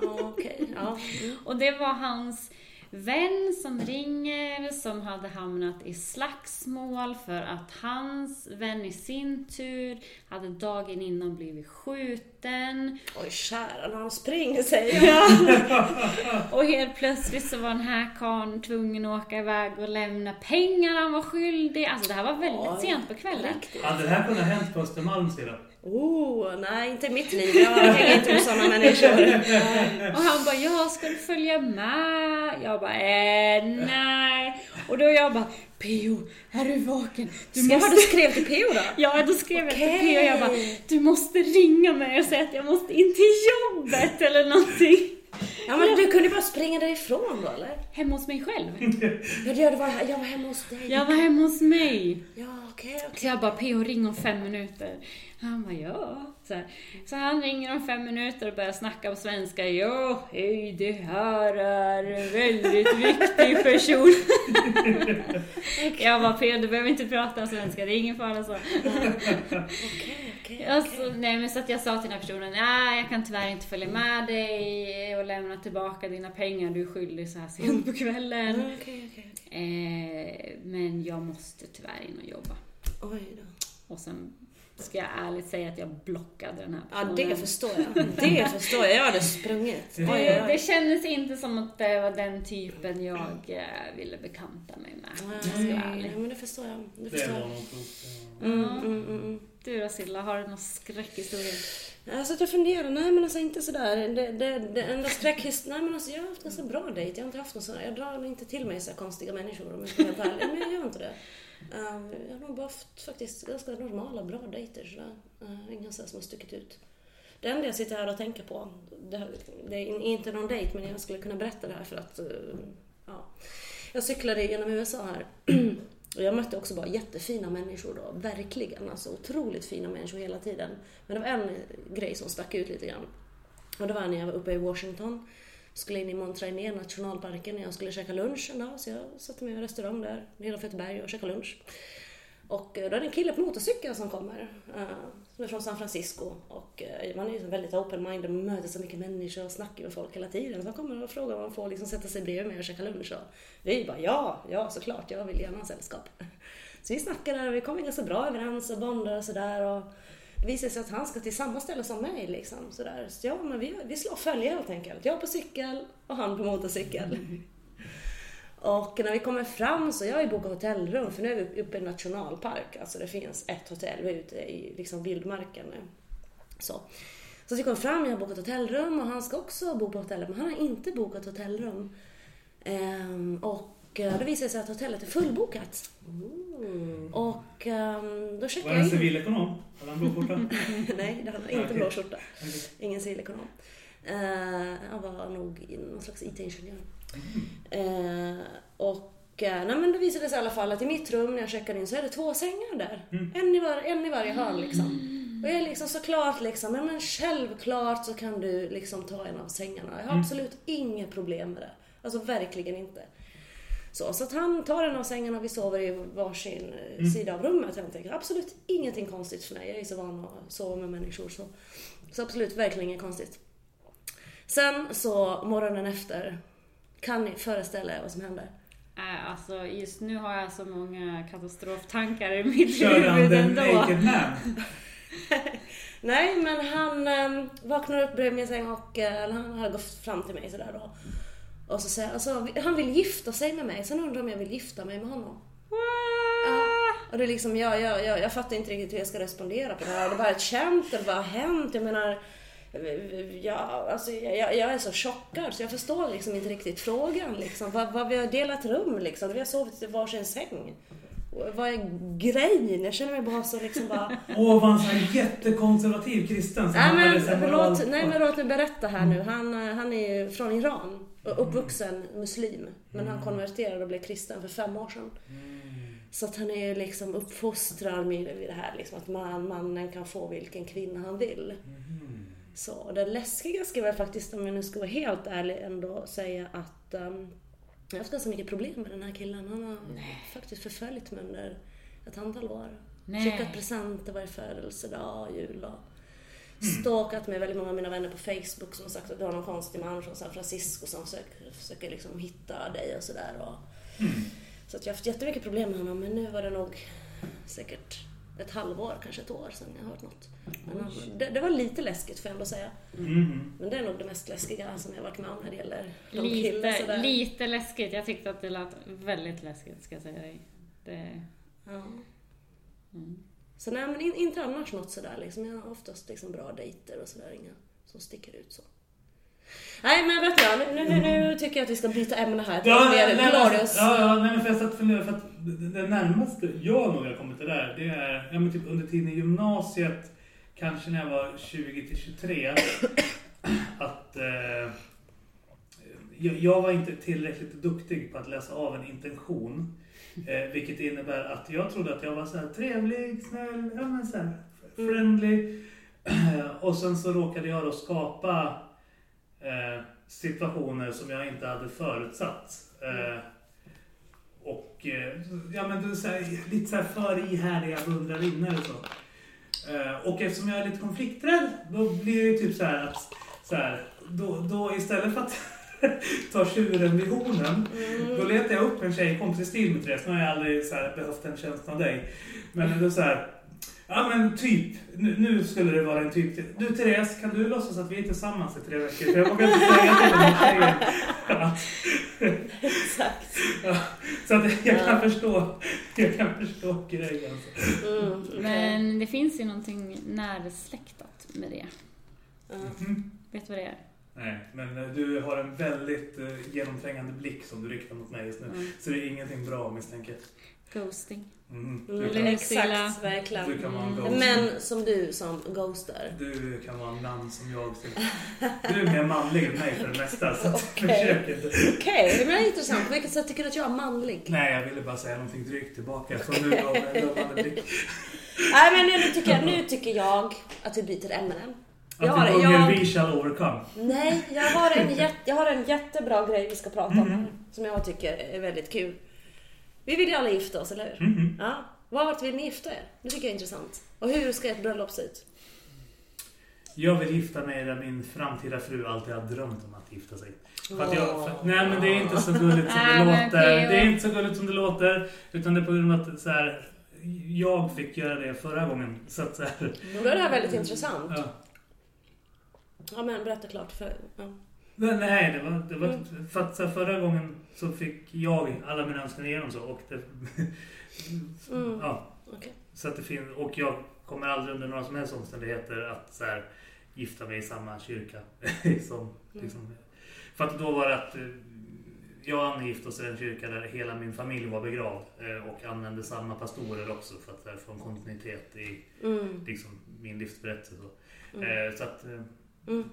Okej. Ja. Mm. (laughs) Och det var hans vän som ringer som hade hamnat i slagsmål för att hans vän i sin tur hade dagen innan blivit skjuten. Oj, kära när han springer säger jag. (laughs) Och helt plötsligt så var den här karln tvungen att åka iväg och lämna pengar han var skyldig. Alltså det här var väldigt Oj, sent på kvällen. Riktigt. Hade det här kunnat hänt på Östermalm Silla? Oh, nej, inte i mitt liv. Jag hänger inte med sådana människor. Och han bara, ja ska du följa med? Jag bara, eh, nej. Och då jag bara, Pio, är du vaken? Du Ska vad du skrev till PO då? (laughs) Ja, då skrev jag till Okej. P och jag bara, du måste ringa mig och säga att jag måste in till jobbet eller någonting. Ja, men du kunde bara springa därifrån då eller? Hemma hos mig själv. Ja, det- var, jag var hemma hos dig. Jag var hemma hos mig. Ja, okej, okej. Så jag bara, P.O. ring om fem minuter. Han bara, ja. Så, här. så han ringer om fem minuter och börjar snacka på svenska. Ja, hej, det här är en väldigt viktig person. (laughs) Jag bara, P.O. du behöver inte prata svenska, det är ingen fara så. Okej, okej. Alltså, nej, men så att jag sa till den här personen, nej jag kan tyvärr inte följa med dig och lämna tillbaka dina pengar du är skyldig så här sent på kvällen. Okej, okej. Eh, men jag måste tyvärr in och jobba. Oj då. Och sen ska jag ärligt säga att jag blockade den här Ja, personen. det förstår jag. (laughs) Det förstår jag. Jag hade sprungit. Oj, oj, det, kändes inte som att det var den typen jag eh, ville bekanta mig med. om jag ska vara Nej, ärlig. men det förstår jag. Det förstår jag. Mm, mm, mm, mm. Du då Silla, har du någon skräckhistoria? Alltså att jag funderar, nej men alltså inte sådär. Det, det, det enda skräckhist... Nej men alltså jag har haft en så bra dejt. Jag har inte haft någon sån Jag drar inte till mig så konstiga människor om jag ska vara helt ärlig. Men jag gör inte det. Uh, jag har nog bara haft faktiskt ganska normala, bra dejter sådär. Uh, ehm, inga så som har stuckit ut. Det enda jag sitter här och tänker på, det, det är inte någon dejt men jag skulle kunna berätta det här för att, ehm, ja. Jag cyklade genom USA här. (clears throat) Och jag mötte också bara jättefina människor då, verkligen. Alltså otroligt fina människor hela tiden. Men det var en grej som stack ut lite grann. Och det var när jag var uppe i Washington. Skulle in i Montrainé nationalparken när jag skulle käka lunch en dag. Så jag satte mig i en restaurang där nedanför ett berg och käkade lunch. Och eh, då är det en kille på motorcykel som kommer. Eh, som är från San Francisco. Och eh, man är ju väldigt open-minded, man möter så mycket människor och snackar med folk hela tiden. Så han kommer och frågar om man får liksom sätta sig bredvid mig och käka lunch. Och vi bara ja, ja såklart, jag vill gärna ha sällskap. (laughs) Så vi snackar där och vi kommer ganska bra överens och bondar och sådär. Visar sig att han ska till samma ställe som mig. Liksom, sådär. Så ja, men vi, vi slår följe helt enkelt. Jag på cykel och han på motorcykel. (laughs) Och när vi kommer fram så jag har ju bokat hotellrum för nu är vi uppe i nationalpark. Alltså det finns ett hotell, vi är ute i liksom vildmarken. nu. Så. Så vi kommer fram, jag har bokat hotellrum och han ska också bo på hotellet men han har inte bokat hotellrum. Ehm, och eh, det visar sig att hotellet är fullbokat. Och ehm, då checkar Var det en jag in. civilekonom? Hade han blå skjorta? (laughs) Nej, det hade inte blå skjorta. Ingen civilekonom. Uh, han var nog någon slags IT-ingenjör. Eh, och eh, nej, men det visade sig i alla fall att i mitt rum när jag checkade in så är det två sängar där. En, i var, en i varje hörn liksom. Och jag är liksom såklart liksom, ja men självklart så kan du liksom ta en av sängarna. Jag har absolut inga problem med det. Alltså verkligen inte. Så, så att han tar en av sängarna och vi sover i varsin eh, sida av rummet helt enkelt. Absolut ingenting konstigt för mig. Jag är så van att sova med människor så, så absolut verkligen inget konstigt. Sen så morgonen efter Kan ni föreställa er vad som händer? Äh, alltså just nu har jag så många katastroftankar i mitt Körde han huvud den ändå. naked man? (laughs) Nej, men han um, vaknar upp bredvid min säng och eller han har gått fram till mig sådär då. Och så säger alltså, han vill gifta sig med mig. Sen undrar om jag vill gifta mig med honom. Ja. Och det är liksom, jag, jag, jag, jag fattar inte riktigt hur jag ska respondera på det här. Det är bara ett skämt, eller vad har hänt? Jag menar, ja, alltså, jag, jag är så chockad så jag förstår liksom inte riktigt frågan. Liksom. Vad, vad vi har delat rum liksom. Vi har sovit i varsin säng. Vad är grejen? Jag känner mig bara så liksom bara... (laughs) Åh, var han så här jättekonservativ kristen? Nej men, låt, nej men låt mig berätta här nu. Han, eh, han är ju från Iran. Och Uppvuxen muslim. Men han konverterade och blev kristen för fem år sedan. Så att han är liksom uppfostrad med det här liksom, att man, mannen kan få vilken kvinna han vill. Så det läskiga ska jag faktiskt, om jag nu ska vara helt ärlig, ändå säga att um, jag har haft ganska mycket problem med den här killen. Han har faktiskt förföljt mig under ett antal år. Nej. Skickat presenter varje födelsedag, jul och stalkat med väldigt många av mina vänner på Facebook som har sagt att du har någon konstig man från San Francisco som försöker, försöker liksom hitta dig och sådär. Och... Så att jag har haft jättemycket problem med honom men nu var det nog säkert ett halvår, kanske ett år sedan jag hört något. Men det, det var lite läskigt får jag ändå säga. Mhm. Men det är nog det mest läskiga som jag har varit med om när det gäller de Lite, lite läskigt. Jag tyckte att det lät väldigt läskigt ska jag säga dig. Det, Ja. Så nej men in, inte annars något sådär liksom. Jag har oftast liksom bra dejter och sådär. Inga som sticker ut så. Nej men vet du, nu, nu, nu, nu tycker jag att vi ska byta ämne här. till Ja, mer nej, glorious. ja, ja, nej, men för jag satt och funderade, för att det närmaste jag nog har kommit till det där, det är ja, men typ under tiden i gymnasiet, kanske när jag var 20 till 23, att eh, jag, jag var inte tillräckligt duktig på att läsa av en intention. (laughs) Eh, vilket innebär att jag trodde att jag var så här trevlig, snäll, ja, men så här, friendly. (clears throat) Och sen så råkade jag då skapa eh, situationer som jag inte hade förutsatt. Eh, och eh, ja, men så här, lite så här för ihärdiga beundrarinnor och så. Eh, och eftersom jag är lite konflikträdd, då blir det ju typ så här att så här, då, då istället för att (laughs) (laughs) ta tjuren vid hornen, då letar jag upp en tjejkompis stil med Therese. Nu har jag aldrig så här, behövt den tjänsten av dig. Men då så här, ja men typ, nu, nu skulle det vara en typ. till- Du Therese, kan du låtsas att vi är tillsammans i tre veckor? För jag vågar inte säga till den här tjejen Exakt. Ja, så att jag kan förstå, jag kan förstå grejen. Alltså. Mm. Men det finns ju någonting närsläktat med det. Ja. Mhm. Vet du vad det är? Nej, men eh, du har en väldigt eh, genomträngande blick som du riktar mot mig just nu. Mm. Så det är ingenting bra misstänker jag. Ghosting. Mm, Du, Eller exakt, verkligen. du kan vara en Mm. ghost. Män som du som ghostar. Du kan vara en man som jag. Silla. Du är mer manlig än mig för det mesta. Så Okej. försök inte. Okej, men det är intressant. På vilket sätt tycker du att jag är manlig? Nej, jag ville bara säga någonting drygt tillbaka. Som du gav mig en blick. Nej men nu tycker, jag, nu tycker jag att vi byter ämne. Jag Att har, vi hunger jag, we shall overcome. nej, jag har, en (laughs) jätte, jag har en jättebra grej vi ska prata om här, Som jag tycker är väldigt kul. Vi vill ju alla gifta oss, eller hur? Mhm. Ja. Vart vill ni gifta er? Det tycker jag är intressant. Och hur ska ett bröllop se ut? Jag vill gifta mig där min framtida fru alltid har drömt om att gifta sig. För att jag, för, nej men det är inte så gulligt som det låter. Det är inte så gulligt som det låter. Utan det är på grund av att så här, jag fick göra det förra gången. Så att så här, Då är det här väldigt intressant. ja. Ja men berätta klart. För, ja. Men Nej, det var, det var Mm. för att förra gången så fick jag alla mina önskan igenom så. Och det, Mm. ja, Okej. så att det finns, och jag kommer aldrig under några som helst omständigheter att så här, gifta mig i samma kyrka. (laughs) som, liksom, för att då var det att eh, jag och Annie gifte oss i en kyrka där hela min familj var begravd eh, och använde samma pastorer också för att eh, få en kontinuitet i Mm. liksom, min livsberättelse. Så, Mm. så att, Mm.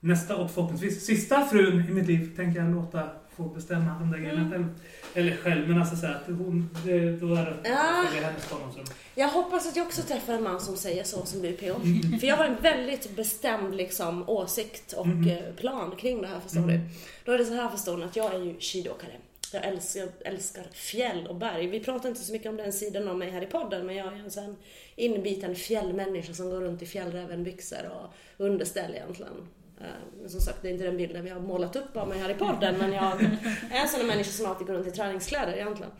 Nästa och förhoppningsvis sista frun i mitt liv tänker jag låta få bestämma de där grejerna Mm. själv. Eller själv, men alltså så här, att hon, det, då är det, Ja. hennes barndomsrum. Jag hoppas att jag också träffar en man som säger så som du PO. För jag har en väldigt bestämd liksom, åsikt och Mhm. eh, plan kring det här förstår Mm. du. Då är det så här förstår ni att jag är ju skidåkare. Jag älskar, jag älskar fjäll och berg. Vi pratar inte så mycket om den sidan av mig här i podden men jag är en sån inbiten fjällmänniska som går runt i fjällrävenbyxor och underställ egentligen. Eh, Men som sagt, det är inte den bilden vi har målat upp av mig här i podden, men jag är en sån människa som alltid går runt i träningskläder egentligen.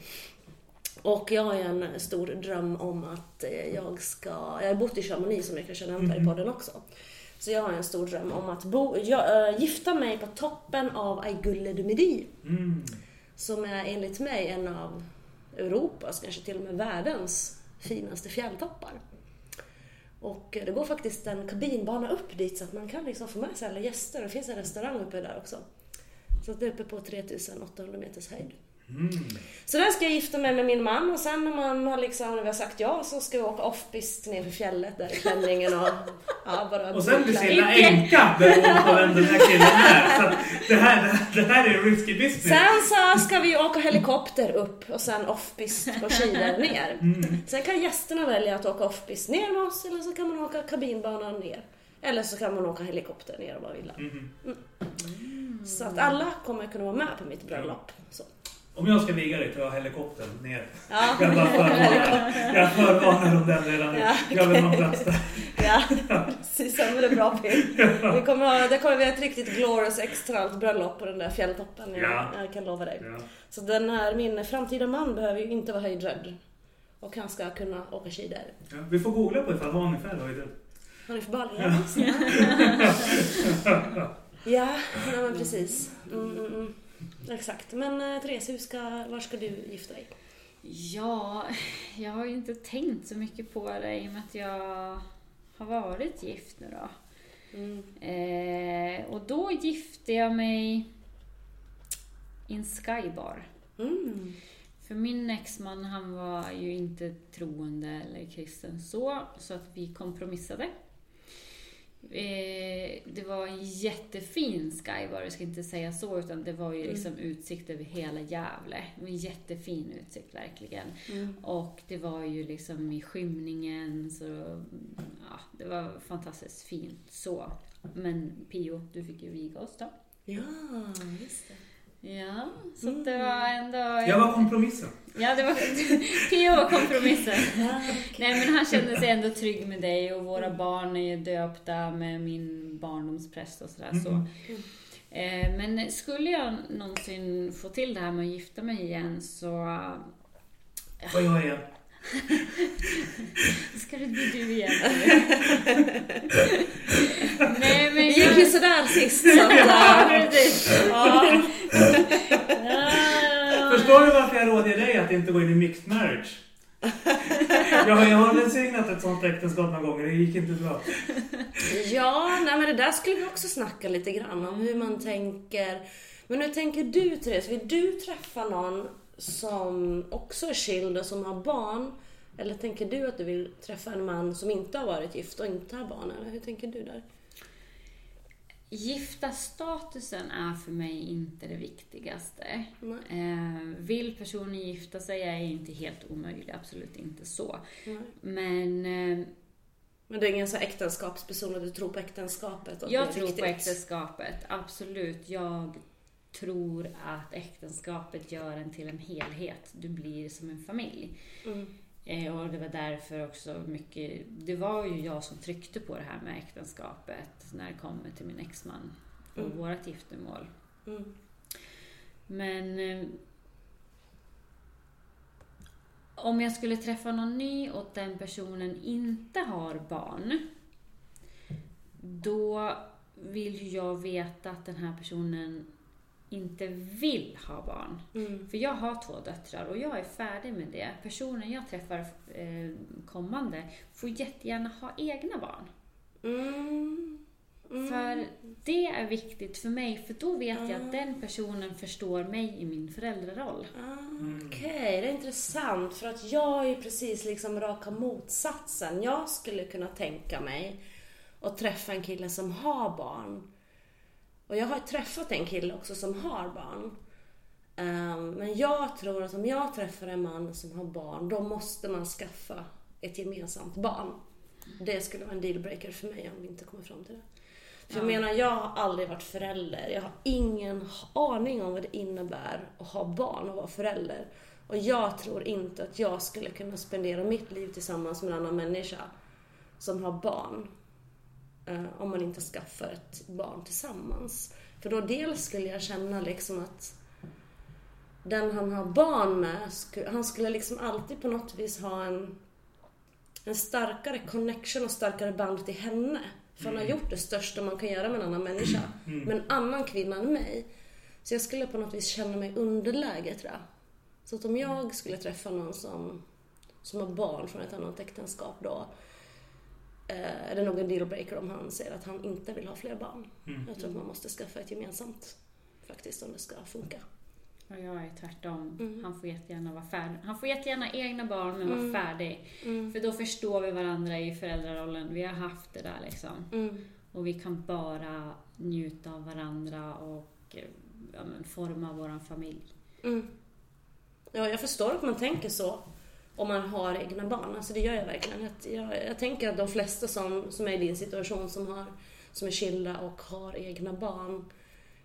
Och jag har ju en stor dröm om att eh, jag ska, jag har bott i Chamonix som ni kanske nämnt här i podden också. Så jag har en stor dröm om att bo, jag, äh, gifta mig på toppen av Aiguille du Midi. Mm. Som är enligt mig en av Europas, kanske till och med världens finaste fjälltoppar. Och det går faktiskt en kabinbana upp dit så att man kan liksom få med sig alla gäster. Det finns en restaurang uppe där också. Så det är uppe på 3800 meters höjd. Mm. Så där ska jag gifta mig med min man och sen när man har liksom, när vi har sagt ja så ska vi åka offpist ner för fjället där i klänningen och ja, bara Och sen blir. Silla änka beroende på vem den här killen är. Så det, här, det här är risky business. Sen så ska vi åka helikopter upp och sen offpist på skidor ner. Sen kan gästerna välja att åka offpist ner med oss eller så kan man åka kabinbanan ner. Eller så kan man åka helikopter ner om man vill. Mm. Så att alla kommer kunna vara med på mitt bröllop. Så. Om jag ska viga dig tar jag helikoptern ner. Ja. Jag bara förvarnar. (laughs) Jag förvarnar om den redan nu. Ja, Jag vill ha plats där. (laughs) Ja, precis. Ja, det är bra Pim. Vi kommer ha, det kommer bli ett riktigt glorious extralt bröllop på den där fjälltoppen. Jag, Ja. jag kan lova dig. Ja. Så den här, min framtida man behöver ju inte vara höjdrädd. Och han ska kunna åka skidor. Ja, vi får googla på ifall vad ungefär höjden. Han är för. Ja, ja nej, (laughs) men precis. Mm, mm, mm. Exakt. Men eh, Therese, hur ska, var ska du gifta dig? Ja, jag har ju inte tänkt så mycket på det i och med att jag har varit gift nu då. Mm. Eh, och då gifte jag mig i en skybar. Mm. För min exman han var ju inte troende eller kristen så, så att vi kompromissade. Eh, det var en jättefin skybar, jag ska inte säga så, utan det var ju liksom utsikt över hela Gävle. En jättefin utsikt verkligen. Mm. Och det var ju liksom i skymningen, så ja, det var fantastiskt fint så. Men Pio, du fick ju viga oss då. Ja, just det. Ja, så att det var ändå... Jag var kompromissen. Ja, det var (laughs) Pio var kompromissen. Nej, men han kände sig ändå trygg med dig och våra barn är ju döpta med min barndomspräst och sådär. Så. Eh, Men skulle jag någonsin få till det här med att gifta mig igen så Vad jag är. (laughs) ska det bli du igen. (laughs) Nej, men Det gick ju sådär sist. Så att, (laughs) precis. ja. Ja. Förstår du varför jag råder dig att inte gå in i mixed marriage? Jag har, jag har välsignat ett sånt äktenskap några gånger, det gick inte bra. Ja, nej men det där skulle vi också snacka lite grann om hur man tänker. Men hur tänker du Therese? Vill du träffa någon som också är skild och som har barn? Eller tänker du att du vill träffa en man som inte har varit gift och inte har barn? Eller hur tänker du där? Gifta statusen är för mig inte det viktigaste. Eh, vill personen gifta sig är inte helt omöjligt, absolut inte så. Nej. Men eh, Men det är ingen så äktenskapsperson att du tror på äktenskapet? och jag tror på viktigt? äktenskapet, absolut. Jag tror att äktenskapet gör en till en helhet. Du blir som en familj. Mm. Eh, och det var därför också mycket, det var ju jag som tryckte på det här med äktenskapet när det kommer till min exman och Mm. vårt giftermål. Mm. Men eh, om jag skulle träffa någon ny och den personen inte har barn, då vill jag veta att den här personen inte vill ha barn. Mm. För jag har två döttrar och jag är färdig med det. Personen jag träffar eh, kommande får jättegärna ha egna barn. Mm. Mm. För det är viktigt för mig, för då vet jag att den personen förstår mig i min föräldraroll. Ah, Okej, det är intressant för att jag är precis liksom raka motsatsen. Jag skulle kunna tänka mig att träffa en kille som har barn. Och jag har träffat en kille också som har barn. Ehm, men jag tror att om jag träffar en man som har barn, då måste man skaffa ett gemensamt barn. Det skulle vara en dealbreaker för mig om vi inte kommer fram till det. För jag menar, jag har aldrig varit förälder. Jag har ingen aning om vad det innebär att ha barn och vara förälder. Och jag tror inte att jag skulle kunna spendera mitt liv tillsammans med en annan människa som har barn. Eh, om man inte skaffar ett barn tillsammans. För då dels skulle jag känna liksom att den han har barn med, han skulle liksom alltid på något vis ha en, en starkare connection och starkare band till henne. För han har gjort det största man kan göra med en annan människa. Med en annan kvinna än mig. Så jag skulle på något vis känna mig underläge tror jag. Så att om jag skulle träffa någon som, som har barn från ett annat äktenskap då är det nog en dealbreaker om han säger att han inte vill ha fler barn. Jag tror att man måste skaffa ett gemensamt faktiskt om det ska funka. Och jag är tvärtom. Mm. Han får jättegärna vara färdig. Han får jättegärna egna barn men Mm. vara färdig. För då förstår vi varandra i föräldrarollen. Vi har haft det där liksom. Mm. Och vi kan bara njuta av varandra och eh, ja, men, forma våran familj. Mm. Ja, jag förstår att man tänker så om man har egna barn. Alltså det gör jag verkligen. Jag, jag, jag tänker att de flesta som, som är i din situation, som, har, som är skilda och har egna barn,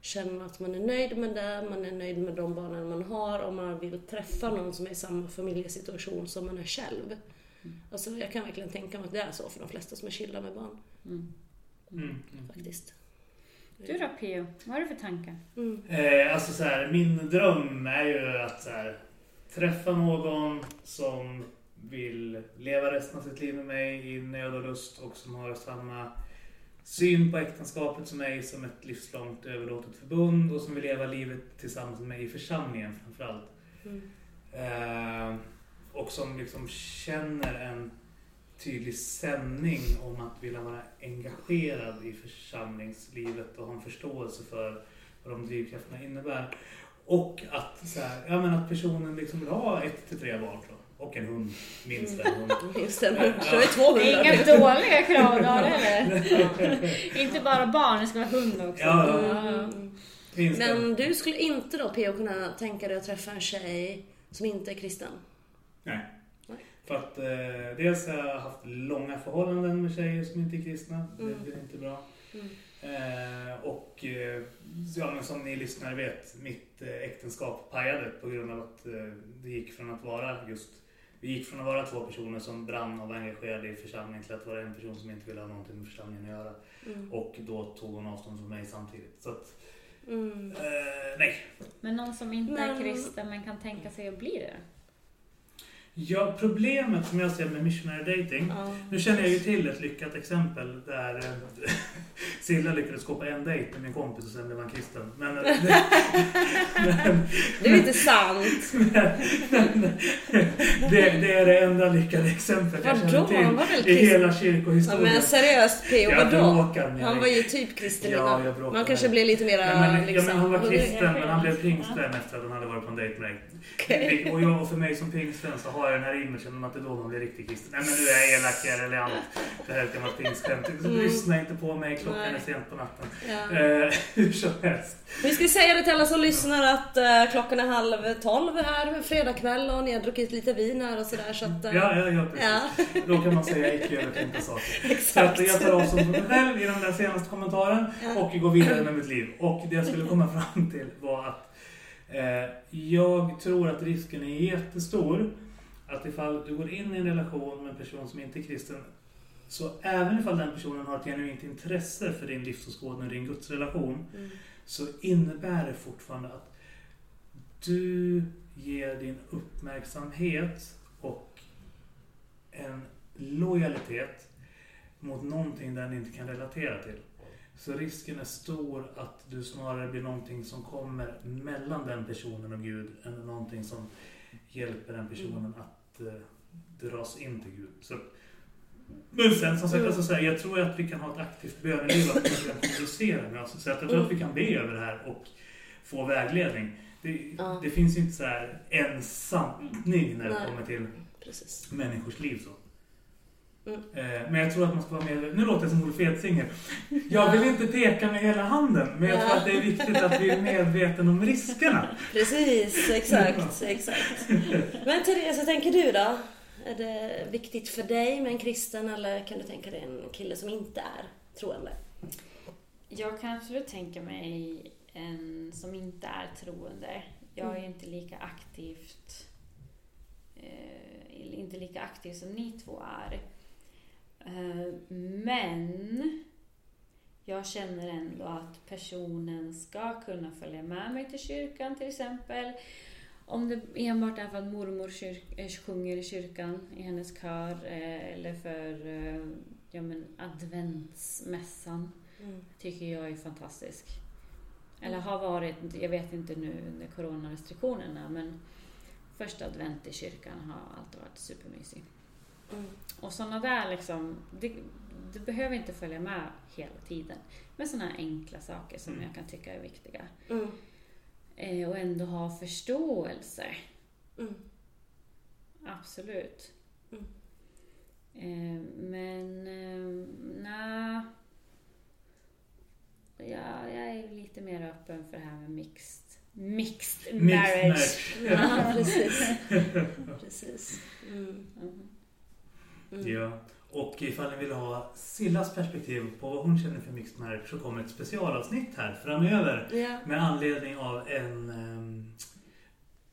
känner att man är nöjd med det, man är nöjd med de barnen man har och man vill träffa någon som är i samma familjesituation som man är själv. Alltså jag kan verkligen tänka mig att det är så för de flesta som är skilda med barn, Mm. Mm. faktiskt. Du då Pio? Vad har du för tankar? Mm. Eh, alltså så här, min dröm är ju att så här, träffa någon som vill leva resten av sitt liv med mig i nöd och lust och som har samma syn på äktenskapet som mig som ett livslångt överlåtet förbund och som vill leva livet tillsammans med mig i församlingen framförallt. Mm. Eh, och som liksom känner en tydlig sändning om att vilja vara engagerad i församlingslivet och ha en förståelse för vad de drivkrafterna innebär. Och att, så här, ja, men att personen liksom vill ha ett till tre barn så. och en hund, minst en hund. Just det, då är det två Det är hundar. inga (laughs) dåliga krav då eller? (laughs) Inte bara barn, det ska vara hund också. Ja, ja. Mm. Minst en. Men du skulle inte då P.O. kunna tänka dig att träffa en tjej som inte är kristen? Nej. Nej. För att eh, dels har jag haft långa förhållanden med tjejer som inte är kristna. Mm. Det blir inte bra. Mm. Eh, och eh, ja, men som ni lyssnare vet, mitt eh, äktenskap pajade på grund av att det gick från att vara just vi gick från att vara två personer som brann och var engagerade i församlingen till att vara en person som inte ville ha någonting med församlingen att göra. Mm. Och då tog hon avstånd från mig samtidigt. Så att, Mm. eh, nej. Men någon som inte är Men- kristen men kan tänka sig att bli det? Ja, problemet som jag ser med missionary dating Ja. Nu känner jag ju till ett lyckat exempel där eh, (laughs) Silla lyckades på en dejt med min kompis och sen blev han kristen. Men, eh, (laughs) men, Det är inte sant. det, det är det enda lyckade exemplet jag känner Han var väl till i hela Ja, kyrkohistorien. men seriöst P.O. Vadå? Han var ju typ kristen Ja, innan. Man kanske blir lite mera Ja, men, liksom... ja, men han var kristen, men han blev Ja. pingstvän efter att han hade varit på en dejt med dig. (laughs) Okej. Och jag och för mig som pingstvän så har jag den här imagen om att det är då man blir riktigt kristen. Nej men nu är jag elak här eller annat. Det här är ett gammalt pingstskämt. Mm. Lyssna inte på mig, klockan Nej. är sent på natten. Ja. Eh, (laughs) hur som helst. Vi ska säga det till alla som lyssnar att eh, klockan är halv tolv här, fredag kväll och ni har druckit lite vin här och sådär så att... eh, Ja, ja, ja, precis. ja. Då kan man säga icke övertänkta saker. (laughs) Så att Exakt. jag tar avstånd från mig själv i den där senaste kommentaren Ja. och går vidare med mitt liv. Och det jag skulle komma fram till var att eh, jag tror att risken är jättestor att ifall du går in i en relation med en person som inte är kristen så även ifall den personen har ett genuint intresse för din livsåskådning och din gudsrelation Mm. så innebär det fortfarande att du ger din uppmärksamhet och en lojalitet mot någonting den inte kan relatera till. Så risken är stor att du snarare blir någonting som kommer mellan den personen och Gud än någonting som hjälper den personen att eh, dras in till Gud. Så, men sen som sagt, Mm. alltså, så här, jag tror att vi kan ha ett aktivt böneliv att kan kommunicera med oss. Så att jag tror att vi kan be över det här och få vägledning. Det, Ja. det finns ju inte så här en sanning när det Nej. kommer till Precis. människors liv. Så. Mm. Eh, Men jag tror att man ska vara med. Nu låter jag som Olof Edsinger. Jag vill inte peka med hela handen, men jag tror att det är viktigt att vi är medvetna om riskerna. Precis, exakt, exakt. Men Therese, tänker du då? Är det viktigt för dig med en kristen eller kan du tänka dig en kille som inte är troende? Jag kan absolut tänka mig en som inte är troende. Jag är inte lika aktivt eh, inte lika aktiv som ni två är. Eh, men jag känner ändå att personen ska kunna följa med mig till kyrkan till exempel. Om det enbart är för att mormor eh, sjunger i kyrkan i hennes kör eh, eller för ja, men adventsmässan Mm. tycker jag är fantastisk. Eller har varit, jag vet inte nu under coronarestriktionerna, men första advent i kyrkan har alltid varit supermysig. Mm. Och sådana där liksom, det, det behöver inte följa med hela tiden. Men sådana här enkla saker som jag kan tycka är viktiga. Mm. Eh, och ändå ha förståelse. Mm. Absolut. Mm. Eh, men, eh, nej. Ja, jag är lite mer öppen för det här med mixed, mixed Mixed marriage. (laughs) Ja, precis. precis. Mm. Mhm. Mm. Ja. Och ifall ni vill ha Sillas perspektiv på vad hon känner för mixed marriage så kommer ett specialavsnitt här framöver. Ja. Med anledning av en ehm,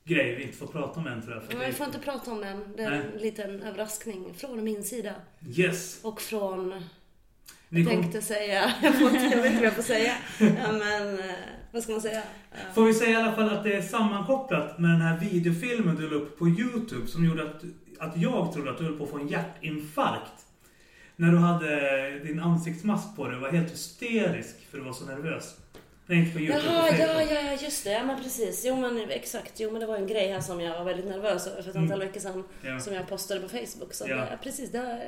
grej vi inte får prata om än tror jag. För det- vi får inte prata om den. Det är en liten överraskning från min sida. Yes! Och från, Ni jag kom, tänkte säga, (laughs) jag, vet inte vad jag får säga. Ja, men eh, vad ska man säga? Får vi säga i alla fall att det är sammankopplat med den här videofilmen du la upp på Youtube som gjorde att, att jag trodde att du höll på att få en hjärtinfarkt. När du hade din ansiktsmask på dig och var helt hysterisk för du var så nervös. På Youtube, Jaha, ja, ja, just det. Ja, men precis. Jo, men exakt. Jo, men det var en grej här som jag var väldigt nervös över för ett antal Mm. veckor sedan. Ja. Som jag postade på Facebook. Så Ja. det, precis, det,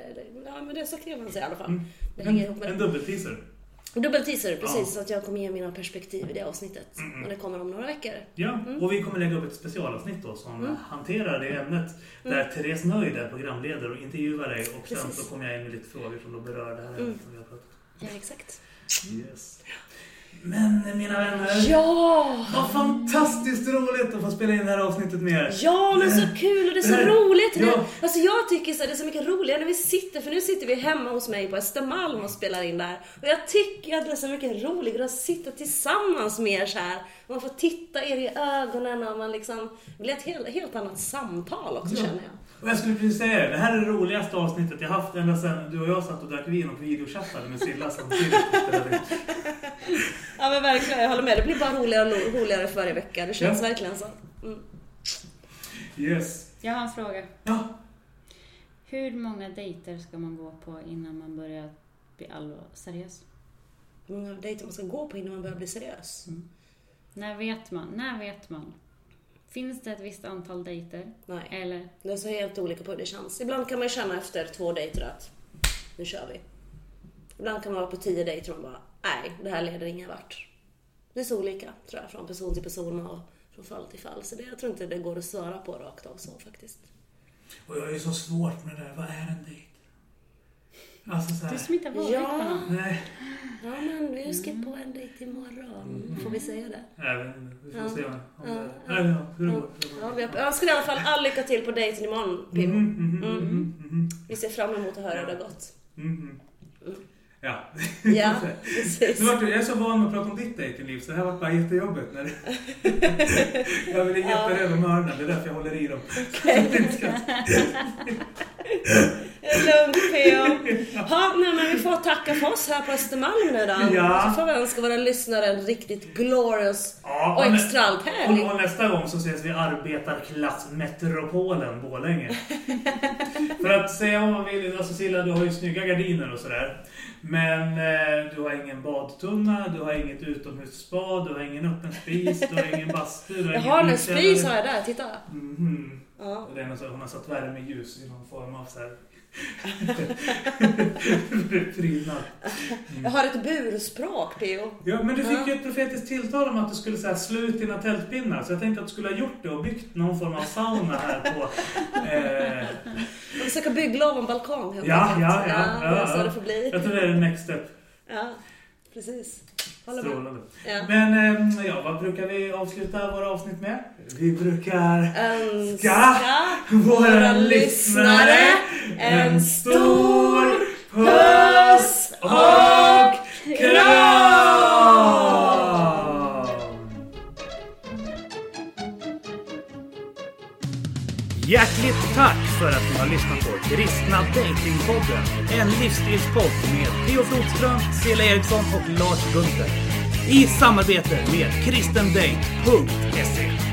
ja, men det så kan man säga i alla fall. Mm. Det hänger ihop med En det. Dubbelteaser. Dubbel teaser, precis. Ja. Så att jag kommer ge mina perspektiv i det avsnittet. Mm. Och det kommer om några veckor. Ja, Mm. och vi kommer lägga upp ett specialavsnitt då som hanterar det ämnet. Där Therese Nöjd är programledare och intervjuar dig och sen Mm. Precis. så kommer jag in med lite frågor som då berör det här Mm. ämnet som vi har pratat Ja, exakt. om. Yes. Men mina vänner, Ja! vad fantastiskt roligt att få spela in det här avsnittet med er. Ja, men så kul och det är så här- roligt. Det, Ja. alltså jag tycker så här, det är så mycket roligare när vi sitter, för nu sitter vi hemma hos mig på Östermalm och spelar in där. Och jag tycker att det är så mycket roligare att sitta tillsammans med er så här. Man får titta er i ögonen och man liksom, det blir ett helt, helt annat samtal också Ja. känner jag. Och jag skulle precis säga det, det här är det roligaste avsnittet jag haft ända sedan du och jag satt och drack vin och videochattade med Silla samtidigt. Ja men verkligen, jag håller med. Det blir bara roligare och roligare för varje vecka. Det känns Ja. verkligen så. Mm. Yes. Jag har en fråga. Ja, Hur många dejter ska man gå på innan man börjar bli allvar seriös? Hur många dejter man ska gå på innan man börjar bli seriös? När vet man? När vet man? Finns det ett visst antal dejter? Nej. Eller? Det är så helt olika på hur det känns. Ibland kan man känna efter två dejter att nu kör vi. Ibland kan man vara på tio dejter och man bara nej, det här leder ingen vart. Det är så olika tror jag, från person till person och från fall till fall. Så det, jag tror inte det går att svara på rakt av så faktiskt. och jag är så svårt med det där. Vad är en dejt? Alltså så Du här. som inte har varit Ja. på någon. Nej, Ja men vi ska på en dejt imorgon. Får vi säga det? även, vi får Ja. se om Ja. det... Nej, ja, hur det går. Ja, vi jag önskar i alla fall all lycka till på dejten imorgon, Pim. Mhm, mhm, Vi ser fram emot att höra hur det har gått. Ja. Ja, (laughs) precis. Nu vart jag är så van med att prata om ditt datingliv så det här var bara jättejobbigt. När jag vill inget beredd om öronen, det är därför jag håller i dem. Lugnt P.O. Ja, nej, men vi får tacka för oss här på Östermalm nu då. Ja. Så får vi önska våra lyssnare en riktigt glorious Ja, och nä- extra allt och, härlig. och nästa gång så ses vi i arbetarklassmetropolen Borlänge. (laughs) För att säga vad man vill, alltså Silla du har ju snygga gardiner och sådär. Men eh, du har ingen badtunna, du har inget utomhusbad, du har ingen öppen spis, du har ingen bastu, du har Jag ingen har en spis har jag där, titta. Mhm. Ja. Och det är något hon har satt värmeljus i någon form av så här... prydnad. Jag har ett burspråk P.O. Ja, men du fick Ja. ju ett profetiskt tilltal om att du skulle säga slut dina tältpinnar. Så jag tänkte att du skulle ha gjort det och byggt någon form av sauna här på... Eh, (laughs) Jag försöker bygglov om balkong helt Ja, enkelt. ja, ja, ja, så ja. det får bli. jag tror det är next step. Ja, precis. Strålande. Ja. Men eh, ja, vad brukar vi avsluta våra avsnitt med? Vi brukar... Önska (laughs) våra lyssnare en stor puss och kram! Hjärtligt tack för att ni har lyssnat på Kristna Datingpodden. En livsstilspodd med Theo Flodström, Cela Eriksson och Lars Gunther. I samarbete med kristendate.se.